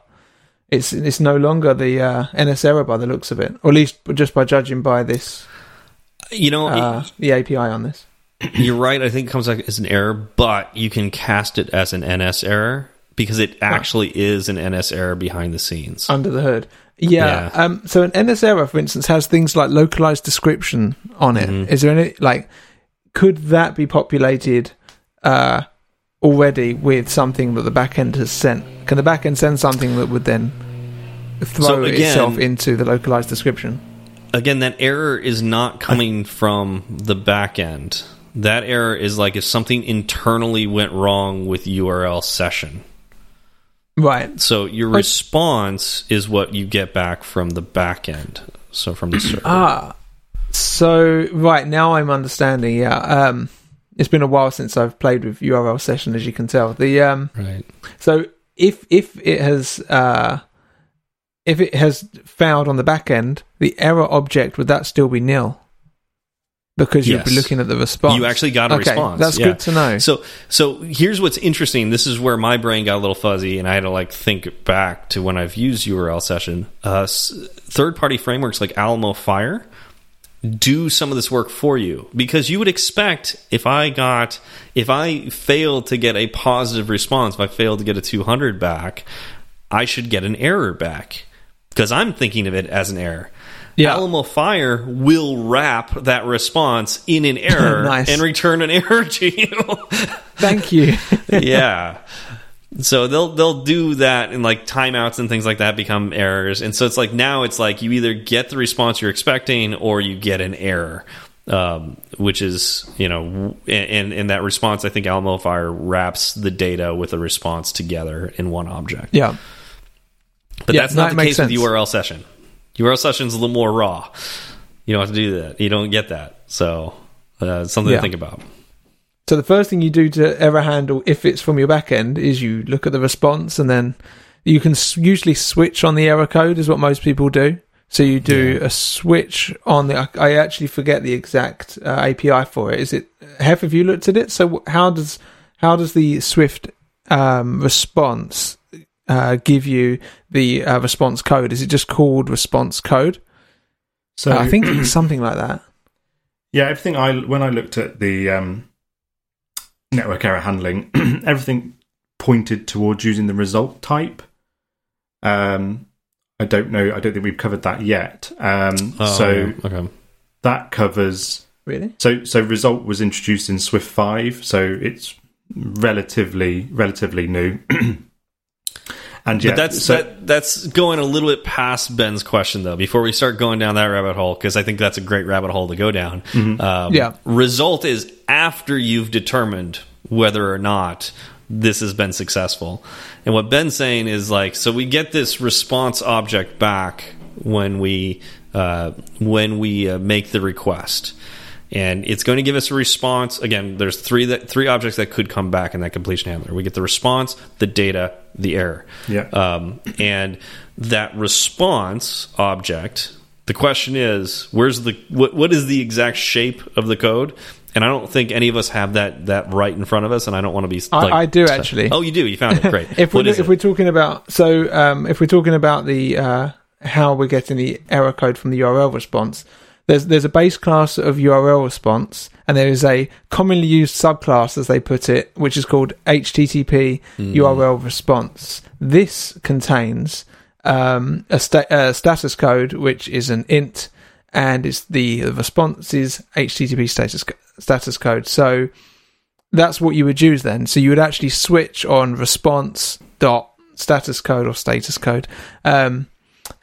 It's it's no longer the uh, NS error by the looks of it, or at least just by judging by this You know, uh, the API on this. You're right. I think it comes back as an error, but you can cast it as an NS error because it actually is an NS error behind the scenes. under the hood. Yeah. Yeah. Um, so an NS error, for instance, has things like localized description on it. Is Mhm. there any like? Could that be populated uh, already with something that the backend has sent? Can the backend send something that would then throw So again- itself into the localized description? Again, that error is not coming from the backend. That error is like if something internally went wrong with URL session. Right. So your response is what you get back from the back end. So from the server. Ah. So right now I'm understanding. Yeah. Um, it's been a while since I've played with URL session, as you can tell. The um, right. So if if it has uh, if it has failed on the back end, the error object would that still be nil? Because you'd be looking at the response. You actually got a okay, response. That's yeah. good to know. So so here's what's interesting. This is where my brain got a little fuzzy, and I had to like think back to when I've used URL session. Uh, third party frameworks like Alamofire do some of this work for you because you would expect if I got if I failed to get a positive response, if I failed to get a 200 back, I should get an error back because I'm thinking of it as an error. Yeah. Alamofire will wrap that response in an error Nice. and return an error to you. Thank you. yeah. So they'll they'll do that and like timeouts and things like that become errors. And so it's like now it's like you either get the response you're expecting or you get an error. Um, which is you know and in that response I think Alamofire wraps the data with a response together in one object. yeah. But Yeah, that's not it the case sense. with URL session. URL session is a little more raw. You don't have to do that. You don't get that. So uh, something Yeah. to think about. So the first thing you do to ever handle if it's from your backend is you look at the response and then you can usually switch on the error code is what most people do. So you do a switch on the. I, I actually forget the exact uh, API for it. Is it? Hef, have you looked at it? So how does how does the Swift um, response uh, give you the uh, response code? Is it just called response code? So I think it's something like that. Yeah, everything I when I looked at the um, network error handling, everything pointed towards using the result type. Um, I don't know. I don't think we've covered that yet. Um, Oh, so yeah. okay. that covers. Really? So so result was introduced in Swift five, so it's relatively relatively new. and yeah, but that's so, that, that's going a little bit past Ben's question though. Before we start going down that rabbit hole, because I think that's a great rabbit hole to go down. Mm-hmm. Um, Yeah. Result is after you've determined whether or not this has been successful. And what Ben's saying is like, so we get this response object back when we uh, when we uh, make the request. And it's going to give us a response. Again, there's three that three objects that could come back in that completion handler. We get the response, the data, the error. Yeah. Um, and that response object, the question is, where's the what, what is the exact shape of the code? And I don't think any of us have that that right in front of us, and I don't want to be. I- like, I do, actually. Oh, you do. You found it. Great. if What we're if it? we're talking about so um, if we're talking about the uh, how we're getting the error code from the URL response, there's there's a base class of URL response, and there is a commonly used subclass, as they put it, which is called HTTP Hmm. URL response. This contains um, a sta- uh, status code, which is an int, and it's the, the response is HTTP status status code. So that's what you would use then. So you would actually switch on response dot status code or status code. Um,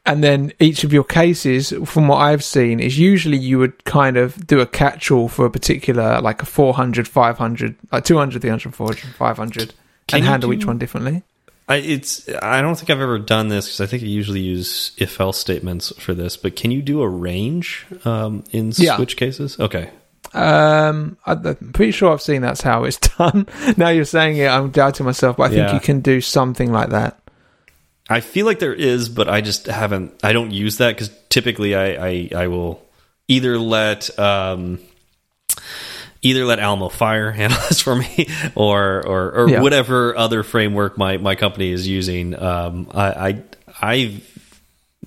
and then each of your cases, from what I've seen, is usually you would kind of do a catch-all for a particular, like a 400, 500, like 200, 300, 400, 500, Can and handle do- each one differently. I, it's. I don't think I've ever done this because I think I usually use if else statements for this. But can you do a range um, in Yeah. switch cases? Okay. Um, I'm pretty sure I've seen that's how it's done. now you're saying it, I'm doubting myself, but I think Yeah. you can do something like that. I feel like there is, but I just haven't. I don't use that because typically I, I I will either let um either let Alamofire handle this for me, or or or Yeah. whatever other framework my my company is using. Um, I I I.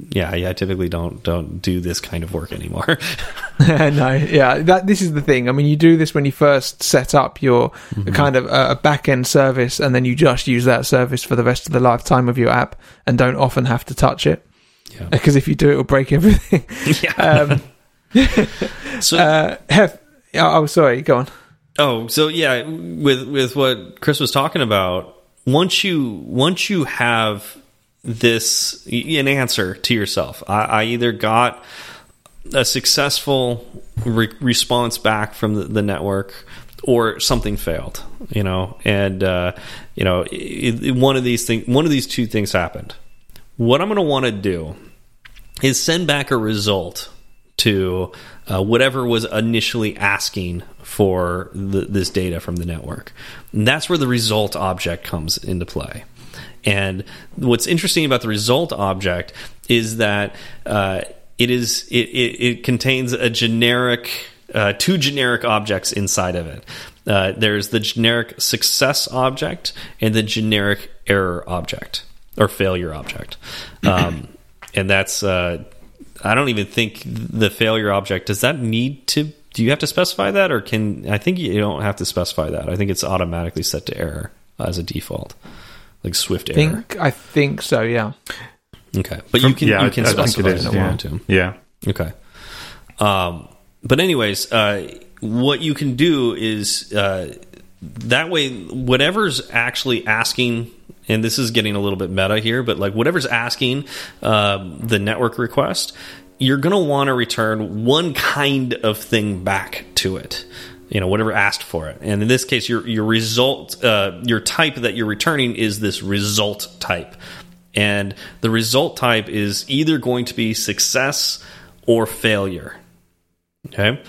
Yeah, I I typically don't don't do this kind of work anymore. no, yeah, that this is the thing. I mean, you do this when you first set up your kind of uh, a back end service, and then you just use that service for the rest of the lifetime of your app, and don't often have to touch it Yeah. because if you do, it will break everything. yeah. um, so uh, Hef, oh, sorry, go on. Oh, so yeah, with with what Chris was talking about, once you once you have this an answer to yourself, I, I either got a successful re response back from the, the network or something failed, you know, and uh, you know, it, it- one of these things, one of these two things happened. What I'm going to want to do is send back a result to uh, whatever was initially asking for the, this data from the network. And that's where the result object comes into play. And what's interesting about the result object is that uh, it is it, it, it contains a generic uh, two generic objects inside of it. Uh, there's the generic success object and the generic error object or failure object, um, and that's uh, I don't even think the failure object does that need to. Do you have to specify that, or can I think you don't have to specify that? I think it's automatically set to error as a default, like Swift error. Think I think so. Yeah. Okay, but you can yeah, you can I, I think specify it is. if you Yeah. want to. yeah. Okay. Um, but anyways, uh, what you can do is uh, that way, whatever's actually asking, and this is getting a little bit meta here, but like whatever's asking um, the network request, you're going to want to return one kind of thing back to it you know whatever asked for it. And in this case your your result uh, your type that you're returning is this result type. And the result type is either going to be success or failure. Okay?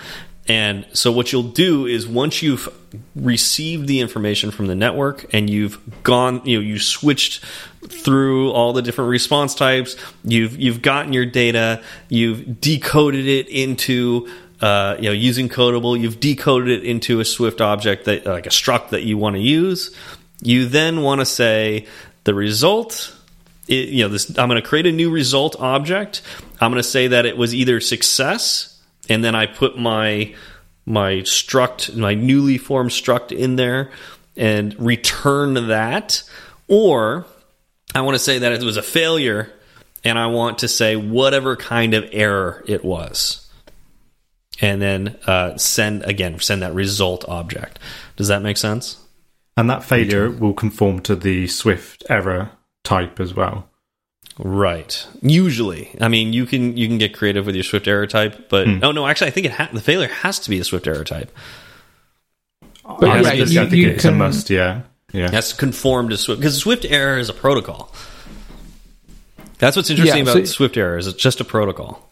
And so what you'll do is once you've received the information from the network and you've gone, you know, you switched through all the different response types, you've you've gotten your data, you've decoded it into uh, you know using codable, you've decoded it into a Swift object that like a struct that you want to use. You then want to say the result it, you know this i'm going to create a new result object i'm going to say that it was either success and then I put my my struct, my newly formed struct in there and return that. Or I want to say that it was a failure and I want to say whatever kind of error it was. And then uh, send again, send that result object. Does that make sense? And that failure will conform to the Swift error type as well. Right. Usually, I mean, you can you can get creative with your Swift error type, but Hmm. oh no, actually, I think it the failure has to be a Swift error type. But I yeah, think you- I think you it's a must. Yeah, yeah. That's to conform to Swift because Swift error is a protocol. That's what's interesting Yeah, about so- Swift error is it's just a protocol.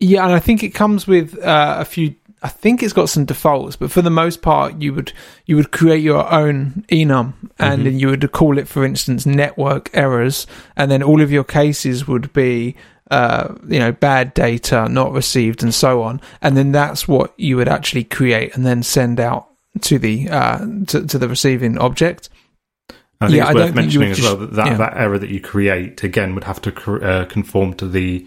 Yeah, and I think it comes with uh, a few. I think it's got some defaults, but for the most part, you would you would create your own enum, and Mhm. then you would call it, for instance, network errors, and then all of your cases would be, uh, you know, bad data, not received, and so on, and then that's what you would actually create and then send out to the uh, to, to the receiving object. I think Yeah, I it's don't worth think mentioning as well that that, yeah. that error that you create again would have to uh, conform to the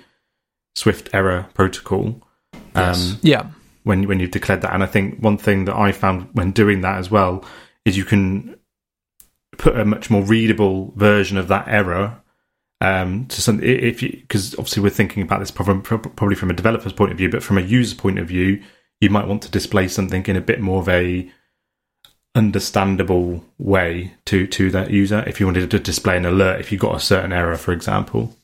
Swift error protocol. Um, Yes. Yeah, when when you've declared that. And I think one thing that I found when doing that as well is you can put a much more readable version of that error um, to some if you because obviously we're thinking about this problem probably from a developer's point of view, but from a user point of view, you might want to display something in a bit more of a understandable way to to that user if you wanted to display an alert if you got a certain error for example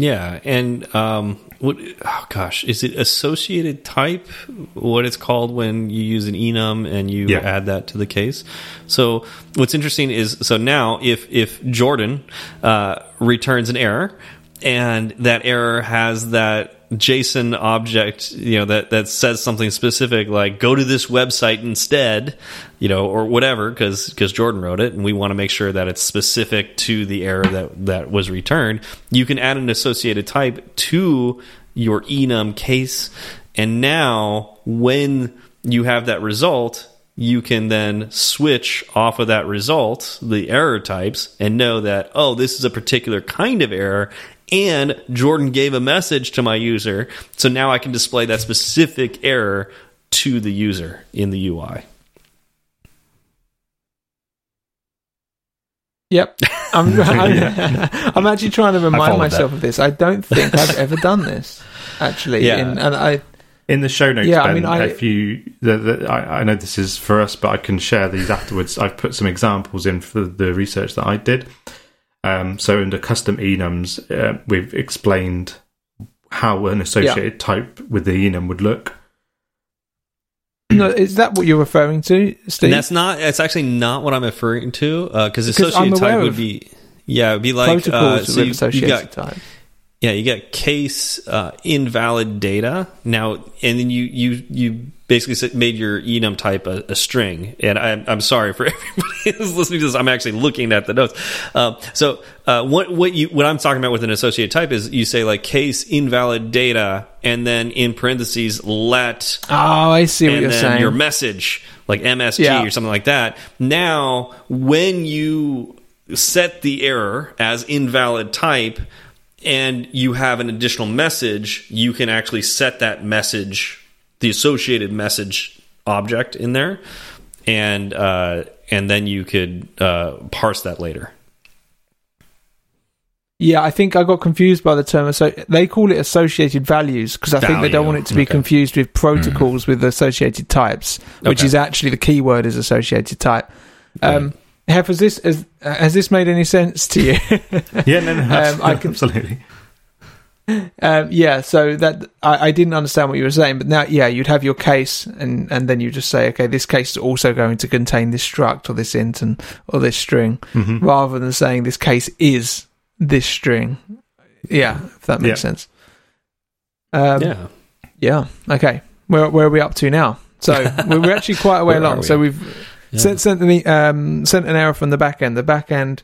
Yeah, and um, what? Oh gosh, is it associated type? What it's called when you use an enum and you Yeah. add that to the case. So what's interesting is so now if if Jordan uh, returns an error and that error has that JSON object, you know, that, that says something specific like go to this website instead, you know, or whatever, because because Jordan wrote it, and we want to make sure that it's specific to the error that that was returned. You can add an associated type to your enum case, and now when you have that result, you can then switch off of that result, the error types, and know that, oh, this is a particular kind of error. And Jordan gave a message to my user. So now I can display that specific error to the user in the UI. Yep. I'm, I'm, I'm actually trying to remind followed myself of this. I don't think I've ever done this, actually. Yeah. In, and I, in the show notes Yeah, I mean, I- if you the, the, I, I know this is for us but i can share these afterwards i've put some examples in for the research that i did um, so under custom enums uh, we've explained how an associated type with the enum would look no, is that what you're referring to, Steve? And that's not. That's actually not what I'm referring to. Because Because I'm associated type would be. Yeah, it'd be like uh, protocols so with you, associated you got type. Yeah you get case uh, invalid data now, and then you you you basically made your enum type a, a string. And I'm I'm sorry for everybody who's listening to this. I'm actually looking at the notes. Um, so uh, what what you what I'm talking about with an associated type is you say like case invalid data, and then in parentheses let Oh, I see what you're saying. your message like MSG Yeah. or something like that. Now, when you set the error as invalid type and you have an additional message, you can actually set that message, the associated message object in there, and uh, and then you could uh, parse that later. Yeah, I think I got confused by the term. So they call it associated values because I think they don't want it to be okay. confused with protocols with associated types, which Okay. is actually the key word is associated type. Um, Hef, has this has, has this made any sense to you? Yeah, no, no, Um, I can- absolutely. um, yeah, so that I, I didn't understand what you were saying, but now, yeah, you'd have your case, and and then you just say, okay, this case is also going to contain this struct or this int and or this string, Mhm. rather than saying this case is this string. Yeah, if that makes Yeah. sense. Um, yeah. Yeah. Okay. Where where are we up to now? So we're we're actually quite a way along. we? So we've Yeah. sent sent an, um, sent an error from the back end. The back end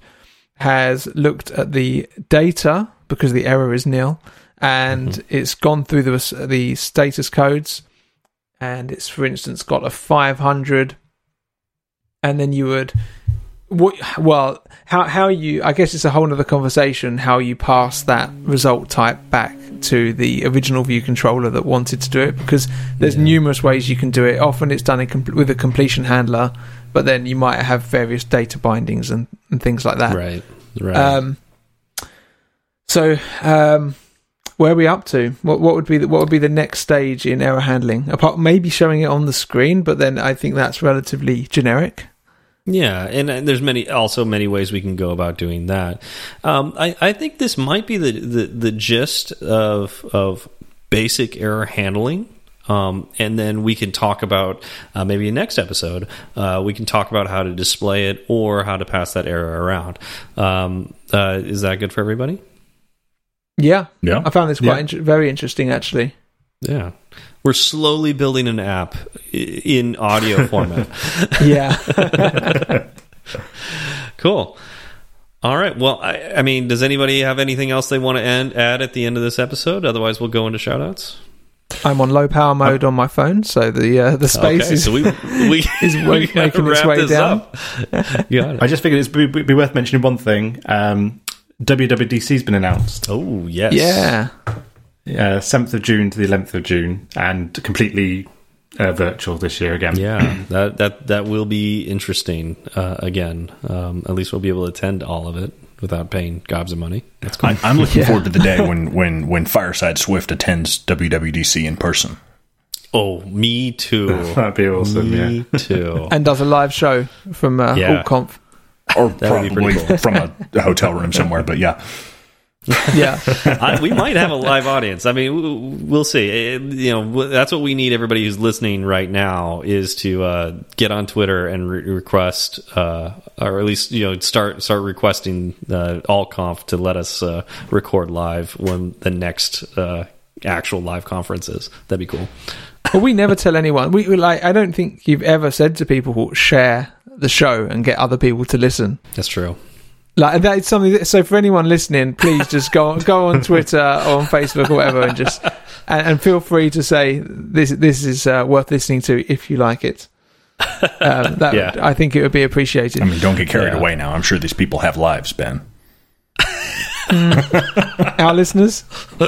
has looked at the data because the error is nil, and Mm-hmm. it's gone through the the status codes, and it's for instance got a five hundred, and then you would. What, well, how how you? I guess it's a whole other conversation. How you pass that result type back to the original view controller that wanted to do it, because there's Yeah. numerous ways you can do it. Often it's done in com- with a completion handler, but then you might have various data bindings and, and things like that. Right. Right. Um, so, um, where are we up to? What what would be the, what would be the next stage in error handling? Apart maybe showing it on the screen, but then I think that's relatively generic. Yeah, and, uh, there's many also many ways we can go about doing that. Um, I, I think this might be the, the, the gist of of basic error handling. Um, and then we can talk about uh, maybe in next episode. Uh, we can talk about how to display it or how to pass that error around. Um, uh, is that good for everybody? Yeah, Yeah. I found this quite Yeah. inter- very interesting actually. Yeah, we're slowly building an app in audio format. Yeah. Cool. All right. Well, I, I mean, does anybody have anything else they want to end, add at the end of this episode? Otherwise, we'll go into shoutouts. I'm on low power mode on my phone, so the uh, the space okay, is so we we is we making its way this down. up. I just figured it's be, be worth mentioning one thing. Um, WWDC's been announced. Oh yes. yeah. Uh, 7th of June to the 11th of June, and completely uh, virtual this year again. Yeah, that that that will be interesting. Uh, again, um, at least we'll be able to attend all of it without paying gobs of money. That's cool. I, I'm looking Yeah. forward to the day when, when, when Fireside Swift attends WWDC in person. oh, me too. That'd be awesome, me too. And does a live show from uh, Yeah. AltConf. Or That would probably cool. from a, a hotel room somewhere, but yeah. Yeah. I, we might have a live audience. I mean, we'll see. It- you know, that's what we need. Everybody who's listening right now is to uh, get on Twitter and re request, uh, or at least you know, start start requesting uh, AltConf to let us uh, record live when the next uh, actual live conference is. That'd be cool. Well, we never tell anyone. We we, like. I don't think you've ever said to people share the show and get other people to listen. That's true. Like that is something. That, so for anyone listening, please just go go on Twitter or on Facebook or whatever, and just and, and feel free to say this this is uh, worth listening to if you like it. Um, that Yeah. I think it would be appreciated. I mean, don't get carried Yeah. away now. I'm sure these people have lives, Ben. Our listeners, Yeah,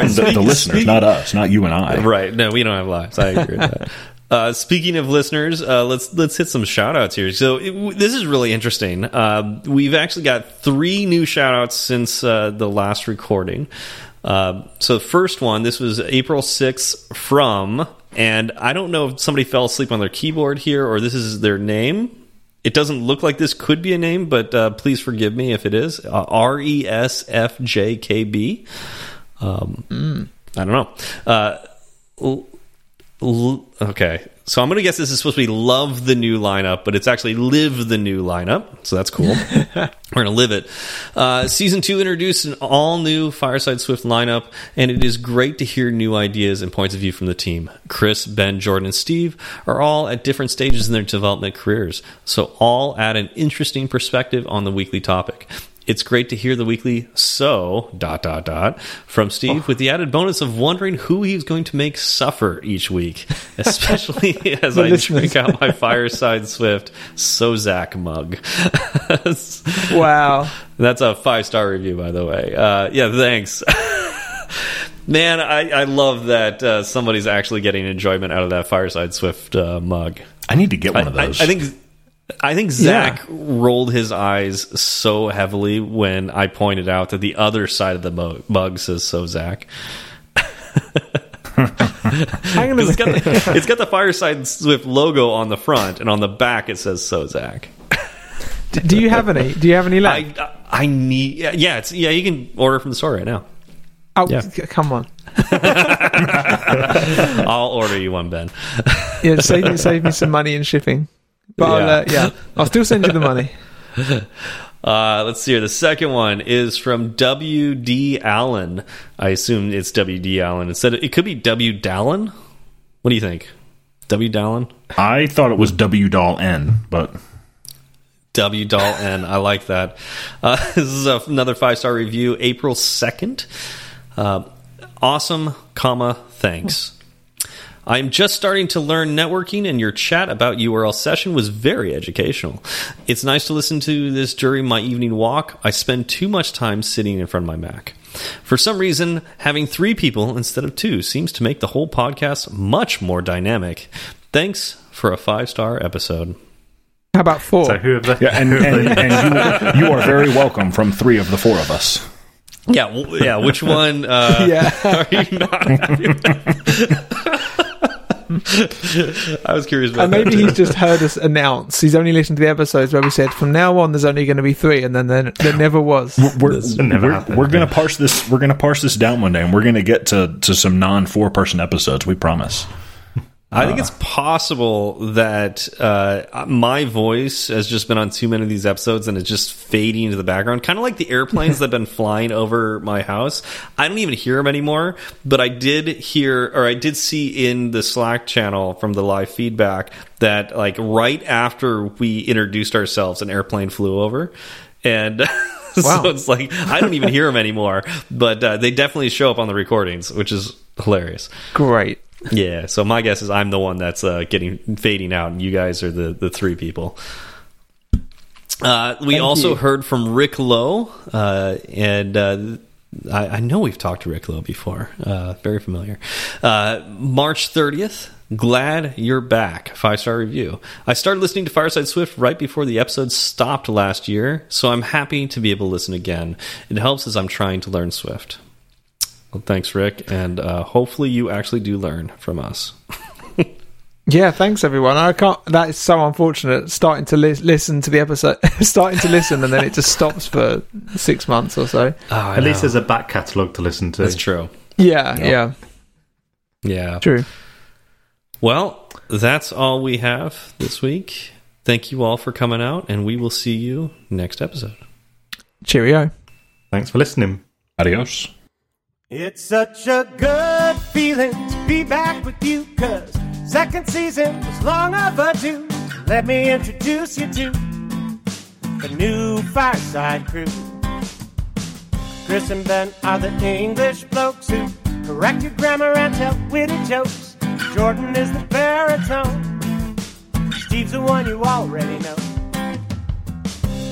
right, the, the listeners, not us, not you and I. Right. No, we don't have lives. I agree with that. Uh, speaking of listeners, uh, let's let's hit some shout outs here. So it, this is really interesting. Uh, we've actually got three new shout outs since uh, the last recording. Uh, so the first one, this was April 6th from, and I don't know if somebody fell asleep on their keyboard here or this is their name. It doesn't look like this could be a name, but uh, please forgive me if it is. Uh, R E S F J K B. Um, I don't know. Okay, so I'm going to guess this is supposed to be love the new lineup, but it's actually live the new lineup. So that's cool. We're going to live it. Uh, season two introduced an all new Fireside Swift lineup, and it is great to hear new ideas and points of view from the team. Chris, Ben, Jordan, and Steve are all at different stages in their development careers, so all add an interesting perspective on the weekly topic. It's great to hear the weekly so dot dot dot from Steve with the added bonus of wondering who he's going to make suffer each week, especially as I drink out my Fireside Swift So Zach mug. wow. That's a five star review, by the way. Uh, yeah, thanks. Man, I, I love that uh, somebody's actually getting enjoyment out of that Fireside Swift uh, mug. I need to get one I, of I, those. I think I think Zach rolled his eyes so heavily when I pointed out that the other side of the mo- mug says "So Zach." Hang on a It's got, the, it's got the Fireside Swift logo on the front, and on the back it says "So Zach." Do you have any? Do you have any left? I I need yeah it's yeah you can order from the store right now. oh, yeah. come on. I'll order you one, Ben. Yeah, save me, save me some money in shipping. But I'll, Yeah. uh, yeah, I'll still send you the money. Uh, let's see here. The second one is from W.D. Allen. I assume it's W.D. Allen. Instead, of, it could be W. Dallin. What do you think? W. Dallin? I thought it was W doll N, but W. Doll N. I like that. Uh, this is a, another five star review. April second. Uh, awesome, comma thanks. I'm just starting to learn networking, and your chat about URL session was very educational. It's nice to listen to this during my evening walk. I spend too much time sitting in front of my Mac. For some reason, having three people instead of two seems to make the whole podcast much more dynamic. Thanks for a five star episode. How about four? So who have they? yeah, and, and, and you, you are very welcome from three of the four of us. Yeah, w- yeah. Which one? Uh, Yeah. Are you not happy with? I was curious about and maybe too. he's just heard us announce. He's only listened to the episodes where we said from now on there's only going to be three, and then there, there never was. We're, never we're, we're gonna parse this. We're gonna parse this down one day, and we're gonna get to to some non four person episodes. We promise. I think it's possible that uh, my voice has just been on too many of these episodes and it's just fading into the background, kind of like the airplanes that have been flying over my house. I don't even hear them anymore, but I did hear, or I did see in the Slack channel from the live feedback that, like, right after we introduced ourselves, an airplane flew over, and. Wow. so it's like I don't even hear them anymore, but uh, they definitely show up on the recordings, which is hilarious. Great. Yeah, so my guess is I'm the one that's uh, getting fading out, and you guys are the the three people. Uh, we Thank also you. heard from Rick Lowe, uh, and uh, I, I know we've talked to Rick Lowe before. Uh, very familiar. Uh, March 30th. Glad you're back. Five star review. I started listening to Fireside Swift right before the episode stopped last year, so I'm happy to be able to listen again. It helps as I'm trying to learn Swift. Well, thanks, Rick, and uh, hopefully you actually do learn from us. Yeah, thanks everyone. I can't. That is so unfortunate. Starting to li- listen to the episode, starting to listen, and then it just stops for six months or so. At least there's a back catalogue to listen to. that's true. Yeah, yeah, Yeah. true. Well, that's all we have this week. Thank you all for coming out, and we will see you next episode. Cheerio. Thanks for listening. Adios. It's such a good feeling to be back with you, cause second season was long overdue. Let me introduce you to the new Fireside crew. Chris and Ben are the English blokes who correct your grammar and tell witty jokes. Jordan is the baritone. Steve's the one you already know.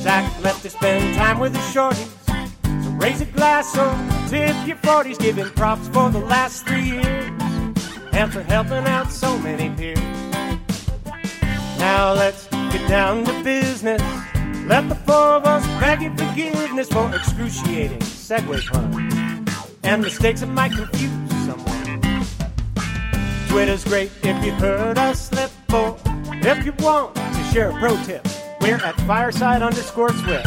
Zach left to spend time with the shorties. Raise a glass or tip your 40s, giving props for the last three years and for helping out so many peers. Now let's get down to business. Let the four of us beg your forgiveness for excruciating segue puns and mistakes that might confuse someone. Twitter's great if you heard us slip, or if you want to share a pro tip, we're at fireside underscore swift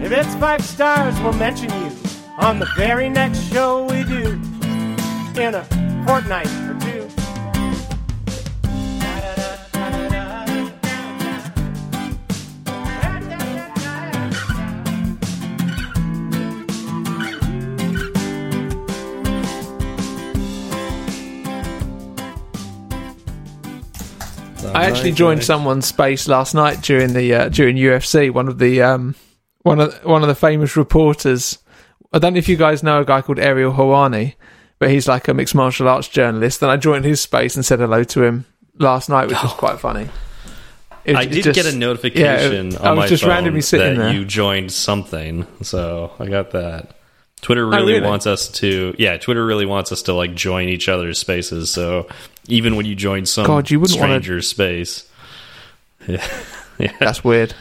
If it's five stars, we'll mention you on the very next show we do in a fortnight or two. I actually joined someone's space last night during the uh, during UFC. One of the um, one of one of the famous reporters. I don't know if you guys know a guy called Ariel Helwani, but he's like a mixed martial arts journalist. And I joined his space and said hello to him last night, which was oh. quite funny. It- I did just- get a notification yeah, I on was my just phone randomly sitting that there. you joined something, so I got that. Twitter oh, really, Oh, really? wants us to, yeah. Twitter really wants us to like join each other's spaces. So even when you join some God, you wouldn't wanna- stranger's space, yeah, yeah. That's weird.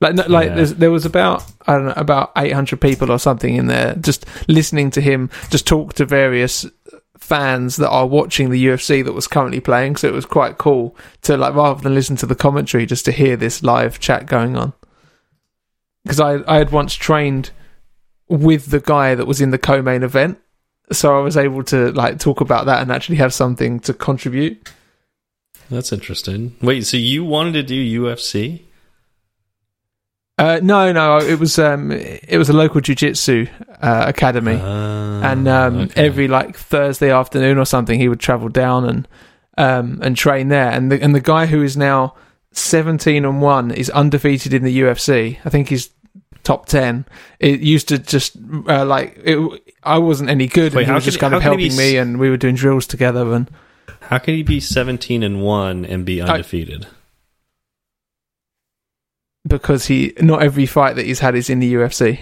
Like, no, like Yeah. there was about I don't know about 800 people or something in there just listening to him just talk to various fans that are watching the UFC that was currently playing. So it was quite cool to like rather than listen to the commentary, just to hear this live chat going on. Because I I had once trained with the guy that was in the co-main event, so I was able to like talk about that and actually have something to contribute. That's interesting. Wait, so you wanted to do UFC? Uh, no, no, it was um, it was a local jiu-jitsu uh, academy, Uh, and um, okay. every like Thursday afternoon or something, he would travel down and um, and train there. And the and the guy who is now seventeen and one is undefeated in the UFC. I think he's top ten. It used to just uh, like it, I wasn't any good, Wait, and he was just he- kind of he helping be me, and we were doing drills together. And how can he be seventeen and one and be undefeated? Because he not every fight that he's had is in the UFC.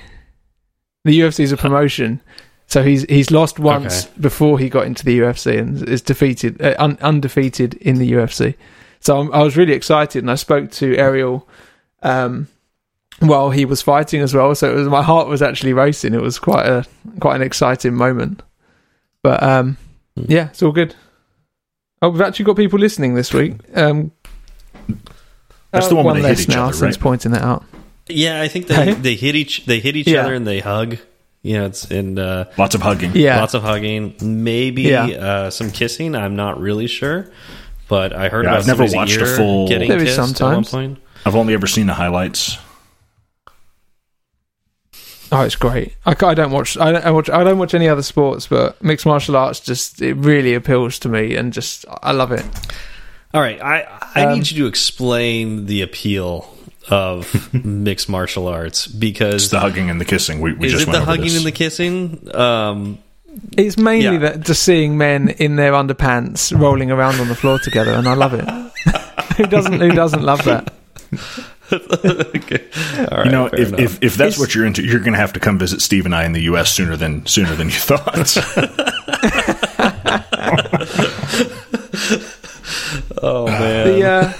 The UFC is a promotion, so he's he's lost once Okay. before he got into the UFC and is defeated uh, un, undefeated in the UFC. So I'm, I was really excited, and I spoke to Ariel um, while he was fighting as well. So it was my heart was actually racing. It was quite a quite an exciting moment. But um, Hmm. yeah, it's all good. Oh, we've actually got people listening this week. Um, That's the one where they hit each now other, since right? pointing that out. Yeah, I think they they hit each they hit each Yeah. other and they hug. Yeah, it's and uh, Lots of hugging. Yeah, lots of hugging, maybe Yeah. uh, some kissing. I'm not really sure, but I heard Yeah, about I've never somebody's watched a full- getting There is kissed at one sometimes. point. I've only ever seen the highlights. Oh, it's great. I, I don't watch. I don't I watch. I don't watch any other sports, but mixed martial arts just it really appeals to me, and just I love it. All right, I I Um, need you to explain the appeal of mixed martial arts It's because the hugging and the kissing. We, we is just it went the over hugging this. and the kissing? Um, It's mainly Yeah. that just seeing men in their underpants rolling around on the floor together, and I love it. who doesn't? Who doesn't love that? okay. All right, you know, if, enough. if if that's It's- what you're into, you're going to have to come visit Steve and I in the U.S. sooner than sooner than you thought. Oh man, The uh,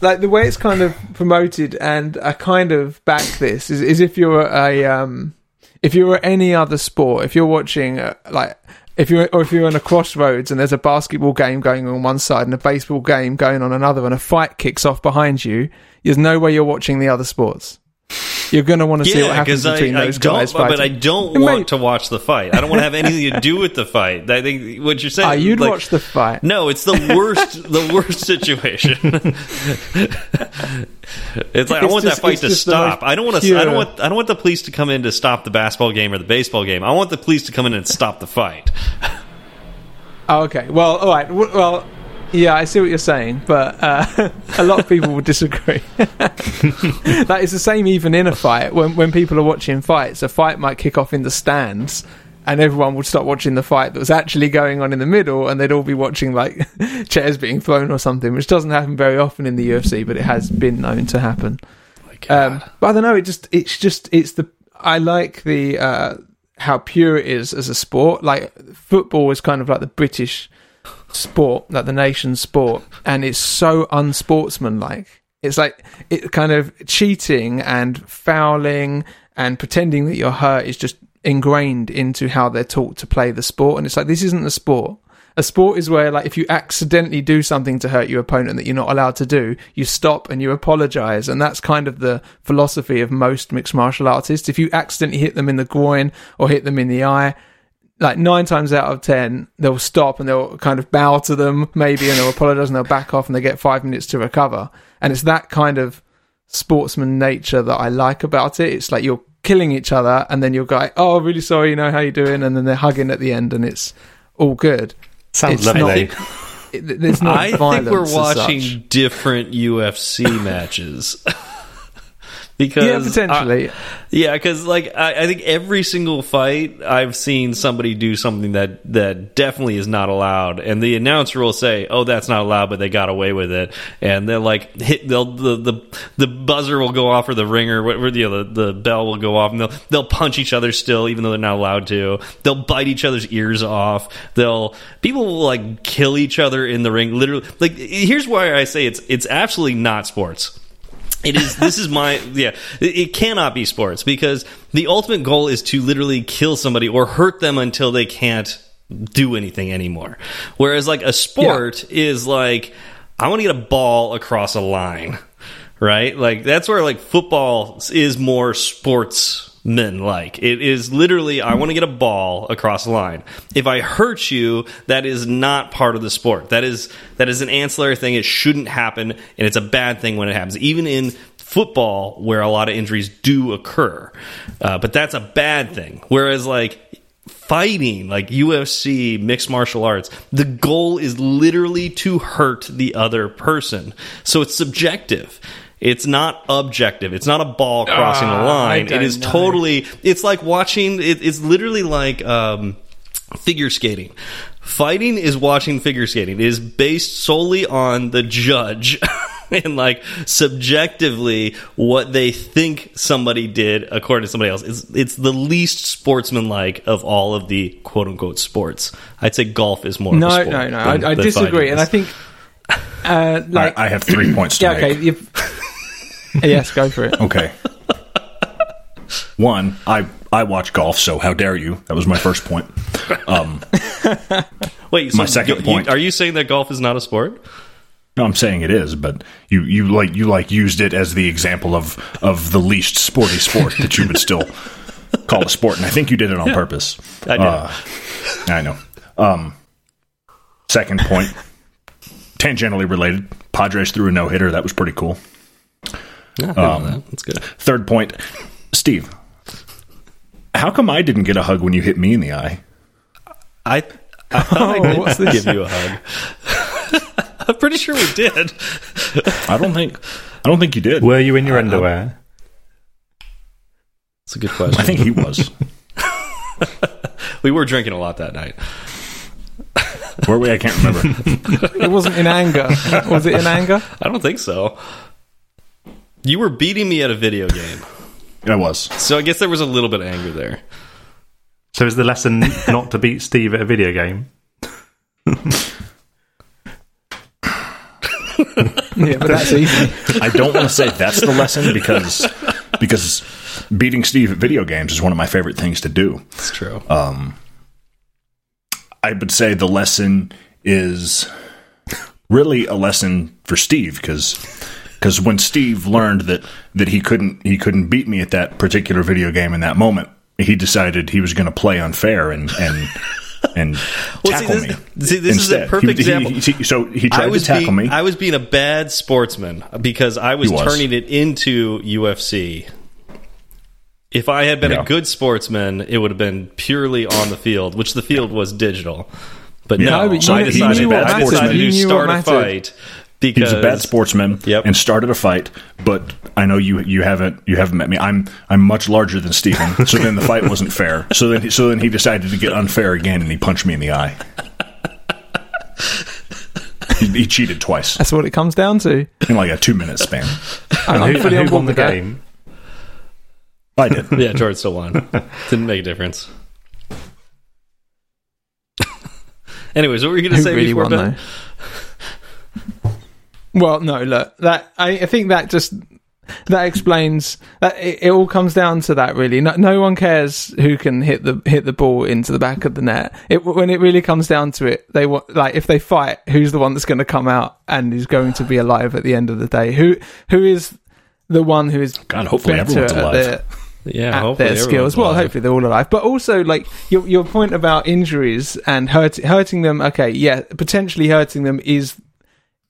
like the way it's kind of promoted, and I kind of back this is, is if you're a um, if you're any other sport, if you're watching uh, like. If you're or if you're in a crossroads and there's a basketball game going on one side and a baseball game going on another, and a fight kicks off behind you, there's no way you're watching the other sports. You're going to want to see what happens I, between I those don't, guys but I don't Mate. want to watch the fight. I don't want to have anything to do with the fight. I think what you're saying. Ah, you'd like, watch the fight. No, it's the worst. the worst situation. it's like I want just- that fight to stop. I don't want to. I don't want. I don't want the police to come in to stop the basketball game or the baseball game. I want the police to come in and stop the fight. Oh, okay. Well, all right. Well, yeah, I see what you're saying, but uh, a lot of people would disagree. that is the same even in a fight. When when people are watching fights, a fight might kick off in the stands. And everyone would stop watching the fight that was actually going on in the middle, and they'd all be watching like chairs being thrown or something, which doesn't happen very often in the UFC, but it has been known to happen. Um, but I don't know. It just it's just it's the I like the uh, how pure it is as a sport. Like football is kind of like the British sport, like the nation's sport, and it's so unsportsmanlike. It's like it kind of cheating and fouling and pretending that you're hurt is just ingrained into how they're taught to play the sport. And it's like this isn't a sport. A sport is where, like, if you accidentally do something to hurt your opponent that you're not allowed to do, you stop and you apologize. And that's kind of the philosophy of most mixed martial artists. If you accidentally hit them in the groin or hit them in the eye, like nine times out of ten, they'll stop and they'll kind of bow to them, maybe, and they'll apologize and they'll back off and they get five minutes to recover. And it's that kind of sportsman nature that I like about it. It's like you're killing each other and then you're going, oh, really sorry, you know, how you doing? And then they're hugging at the end and it's all good. Sounds It's lovely. not- it, there's not I think we're watching such. different UFC matches. because Yeah, potentially. I- yeah, because like I, I think every single fight I've seen somebody do something that that definitely is not allowed, and the announcer will say, "Oh, that's not allowed," but they got away with it, and they're like hit. They'll the the the buzzer will go off or the ringer, whatever you know, the the bell will go off, and they'll they'll punch each other still, even though they're not allowed to. They'll bite each other's ears off. They'll people will like kill each other in the ring. Literally, like here's why I say it's it's absolutely not sports. It is. This is my yeah. It, cannot be sports because the ultimate goal is to literally kill somebody or hurt them until they can't do anything anymore. Whereas like a sport is like I want to get a ball across a line, right? Like that's where like football is more sportsman like. It is literally I want to get a ball across the line. If I hurt you, that is not part of the sport. That is that is an ancillary thing. It shouldn't happen, and it's a bad thing when it happens. Even in football, where a lot of injuries do occur, uh, but that's a bad thing. Whereas like fighting like UFC, mixed martial arts, the goal is literally to hurt the other person. So it's subjective. It's not objective. It's not a ball crossing Ah, a line. It is know. totally. It's like watching. It, it's literally like um, figure skating. Fighting is watching figure skating. It is based solely on the judge and like subjectively what they think somebody did according to somebody else. It's it's the least sportsmanlike of all of the quote unquote sports. I'd say golf is more. of a No, sport no, no. than- I, I than disagree, and I think uh, like I, I have three points to yeah, make. okay. You've, yes, go for it. Okay. One, I I watch golf, so how dare you? That was my first point. Um, wait. So my second you- point. Are you saying that golf is not a sport? no, I'm saying it is, but you you like you like used it as the example of of the least sporty sport that you would still call a sport, and I think you did it on purpose. I did. Uh, I know. Um, second point, tangentially related. Padres threw a no hitter. That was pretty cool. Yeah, I um, know that. That's good. Third point, Steve. How come I didn't get a hug when you hit me in the eye? I I thought Oh, I did this? give you a hug. I'm pretty sure we did. I don't think. I don't think you did. Were you in your underwear? It's a good question. I think he was. we were drinking a lot that night. Were we? I can't remember. It wasn't in anger. Was it in anger? I don't think so. You were beating me at a video game, I was. so I guess there was a little bit of anger there. So is the lesson not to beat Steve at a video game? Yeah, but that's easy. I don't want to say that's the lesson because because beating Steve at video games is one of my favorite things to do. It's true. Um, I would say the lesson is really a lesson for Steve because because when Steve learned that that he couldn't he couldn't beat me at that particular video game in that moment, he decided he was going to play unfair and and and Well, see, tackle this- me. see, this is a perfect He- he- example. he- so he I tried to was tackle being, me. I was being a bad sportsman because I was, was. turning it into UFC. If I had been Yeah. a good sportsman, it would have been purely on the field, which the field was digital. But Yeah. no, I you- you decided, I decided You to start a mattered. Fight he because was a bad sportsman Yep. and started a fight. But I know you you haven't you haven't met me. I'm I'm much larger than Stephen. So then the fight wasn't fair. So then so then he decided to get unfair again and he punched me in the eye. he, he cheated twice That's what it comes down to. in like a two minute span. I'm And who, and who won the game? I did. Yeah, George still won. Didn't make a difference. Anyways, what were you going to Who say really before won Ben? though? Well, no, look, that I, I think that just that explains that it, it all comes down to that really. No, no one cares who can hit the hit the ball into the back of the net. It when it really comes down to it, they want like if they fight, who's the one that's going to come out and is going to be alive at the end of the day? Who who is the one who is God, hopefully everyone's alive. their- Yeah, at hopefully their skills. Well, alive. hopefully they're all alive. But also, like your your point about injuries and hurt, hurting them. Okay, yeah, potentially hurting them is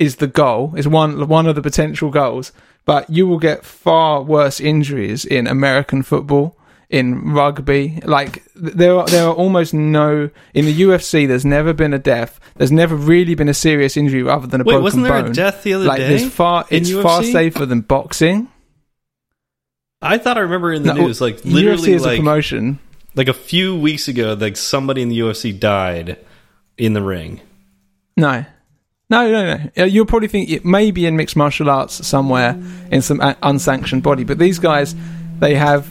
is the goal. Is one one of the potential goals. But you will get far worse injuries in American football, in rugby. Like there are there are almost no in the UFC. There's never been a death. There's never really been a serious injury other than a Wait, broken wasn't there bone. a death the other like day? there's far it's far safer than boxing. I thought I remember in the No, news, like UFC literally, is a like promotion. like a few weeks ago, like somebody in the UFC died in the ring. No. No, no, no. Uh, You'll probably think it may be in mixed martial arts somewhere in some unsanctioned body, but these guys, they have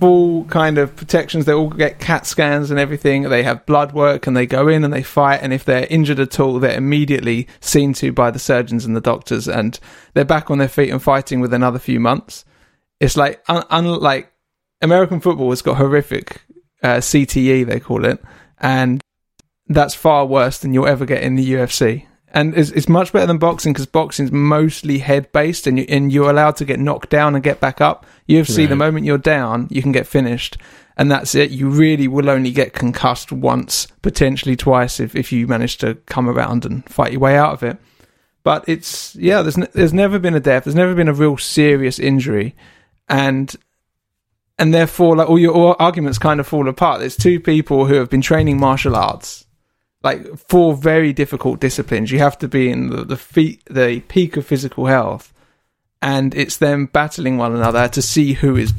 full kind of protections. They all get CAT scans and everything. They have blood work and they go in and they fight. And if they're injured at all, they're immediately seen to by the surgeons and the doctors, and they're back on their feet and fighting with another few months. It's like, un- unlike American football has got horrific uh, CTE, they call it, and that's far worse than you'll ever get in the UFC. And it's, it's much better than boxing because boxing's mostly head based, and you and you're allowed to get knocked down and get back up. UFC, the moment you're down, you can get finished, and that's it. You really will only get concussed once, potentially twice, if if you manage to come around and fight your way out of it. But it's yeah, there's n- there's never been a death. There's never been a real serious injury, and and therefore like all your all arguments kind of fall apart. There's two people who have been training martial arts, like four very difficult disciplines. You have to be in the the, the peak of physical health, and it's them battling one another to see who is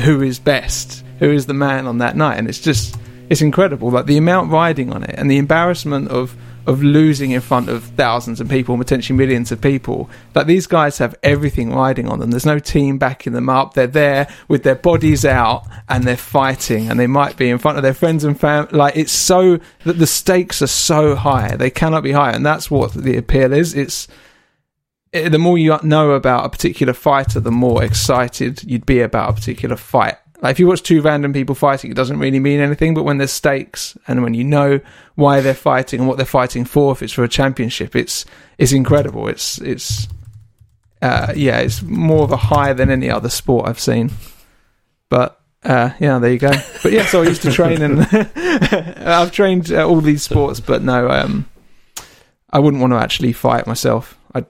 who is best, who is the man on that night, and it's just it's incredible. Like the amount riding on it, and the embarrassment of of losing in front of thousands of people, potentially millions of people. That these guys have everything riding on them. There's no team backing them up. They're there with their bodies out and they're fighting, and they might be in front of their friends and family. Like it's so that the stakes are so high, they cannot be higher, and that's what the appeal is. It's eh, the more you know about a particular fighter, the more excited you'd be about a particular fight. Like if you watch two random people fighting, it doesn't really mean anything. But when there's stakes and when you know why they're fighting and what they're fighting for, if it's for a championship, it's it's incredible. It's it's uh, yeah, it's more of a high than any other sport I've seen. But uh, yeah, there you go. But yeah, so I used to train and I've trained uh, all these sports, but no, um, I wouldn't want to actually fight myself. I, I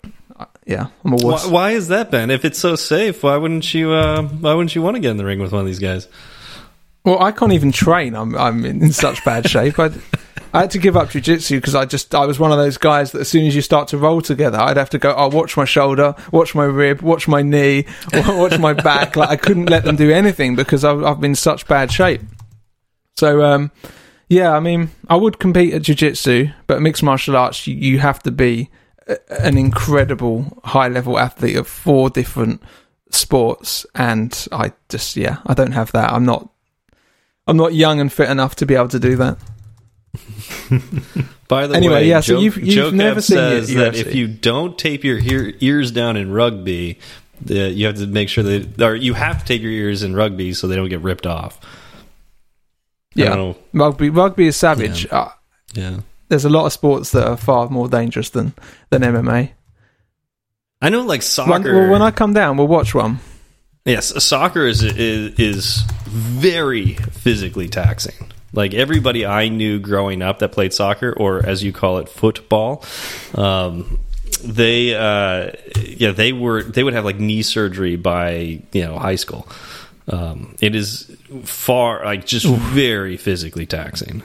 yeah, I'm a Why, wuss. why is that, Ben? If it's so safe, why wouldn't you? Uh, why wouldn't you want to get in the ring with one of these guys? Well, I can't even train. I'm I'm in, in such bad shape. I, I had to give up jujitsu because I just I was one of those guys that as soon as you start to roll together, I'd have to go. I oh, watch my shoulder, watch my rib, watch my knee, watch my back. Like I couldn't let them do anything because I've, I've been in such bad shape. So um, yeah, I mean, I would compete at jiu-jitsu, but mixed martial arts, you, you have to be an incredible high-level athlete of four different sports, and I just yeah, I don't have that. I'm not, I'm not young and fit enough to be able to do that. By the Anyway, way, yeah, so you've- you've Joe never Kev seen says it, that if you don't tape your ear, ears down in rugby, the, you have to make sure that, or you have to tape your ears in rugby so they don't get ripped off. Yeah, rugby, rugby is savage. Uh, Yeah, there's a lot of sports that are far more dangerous than than MMA. I know. Like When, soccer. well, when I come down, we'll watch one. Yes, soccer is, is is very physically taxing. Like everybody I knew growing up that played soccer, or as you call it, football, um, they uh, yeah they were they would have like knee surgery by you know high school. Um, it is far like just very physically taxing.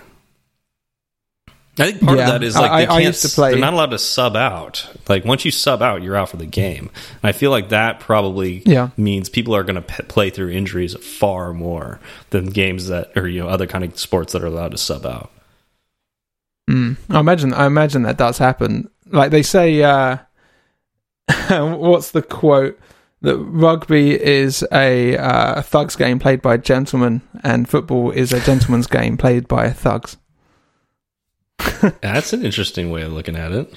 I think part Yeah, of that is like I- they I can't. used to play- They're not allowed to sub out. Like once you sub out, you're out for the game. And I feel like that probably Yeah. means people are going to play through injuries far more than games that or you know other kind of sports that are allowed to sub out. Mm. I imagine. I imagine that does happen. Like they say, uh, what's the quote? That rugby is a uh, a thugs game played by gentlemen, and football is a gentleman's game played by thugs. That's an interesting way of looking at it.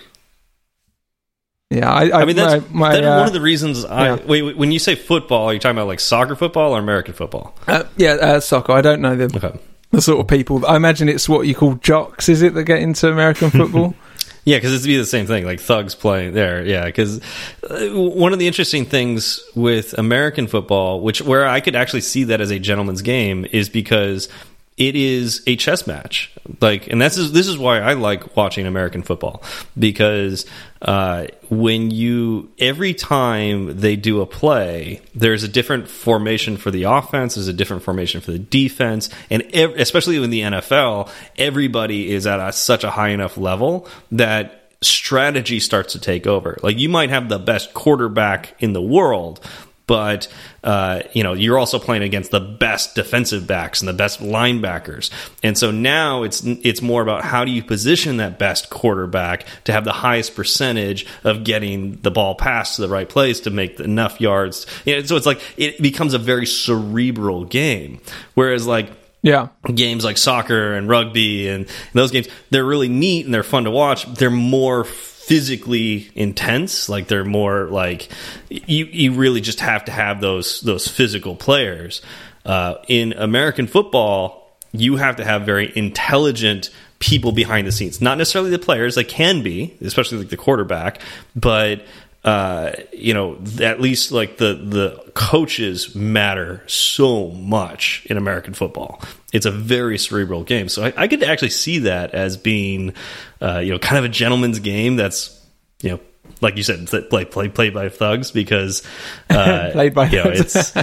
Yeah, I, I, I mean, that's, my, my, that's uh, one of the reasons I yeah. wait, wait. When you say football, are you talking about like soccer football or American football? uh, yeah uh, soccer. I don't know the Okay. the sort of people. I imagine it's what you call jocks. Is it that get into American football? Yeah, because it'd be the same thing, like thugs playing there. Yeah, because one of the interesting things with American football, which where I could actually see that as a gentleman's game, is because it is a chess match. Like, and this is this is why I like watching American football because uh, when you every time they do a play, there's a different formation for the offense, there's a different formation for the defense, and ev especially in the NFL, everybody is at a, such a high enough level that strategy starts to take over. Like you might have the best quarterback in the world, but uh, you know you're also playing against the best defensive backs and the best linebackers, and so now it's it's more about how do you position that best quarterback to have the highest percentage of getting the ball passed to the right place to make enough yards. You know, so it's like it becomes a very cerebral game, whereas like Yeah. games like soccer and rugby and those games they're really neat and they're fun to watch they're more physically intense like they're more like you you really just have to have those those physical players. Uh, in american football you have to have very intelligent people behind the scenes. Not necessarily the players they can be especially like the quarterback but uh, you know, at least like the the coaches matter so much in American football. It's a very cerebral game, so I, I could actually see that as being, uh, you know, kind of a gentleman's game. That's you know, like you said, play play played by thugs because uh, Played by you know, it's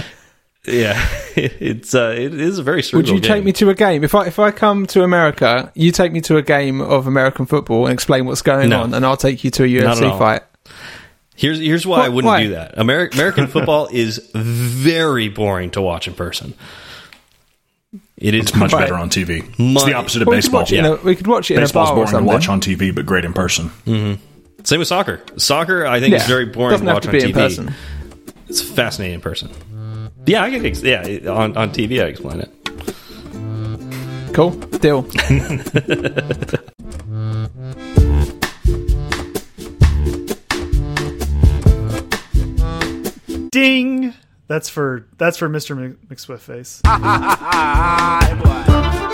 yeah, it's uh, it is a very cerebral. Game. Would you take me to a game if I if I come to America? You take me to a game of American football and explain what's going No. on, and I'll take you to a UFC fight. Here's here's why I wouldn't why? do that. Ameri American football is very boring to watch in person. It is It's much Right. better on TV. It's the opposite of Well, we could baseball. watch it. In a, we could watch it in a Baseball's bar or boring to watch on TV, but great in person. Mm-hmm. Same with soccer. Soccer, I think, is very boring Doesn't to have watch to on be TV. in person. It's fascinating in person. Yeah, I can. Ex yeah, on on TV, I explain it. Cool deal. Ding. That's for that's for Mr. Mc- McSwift face.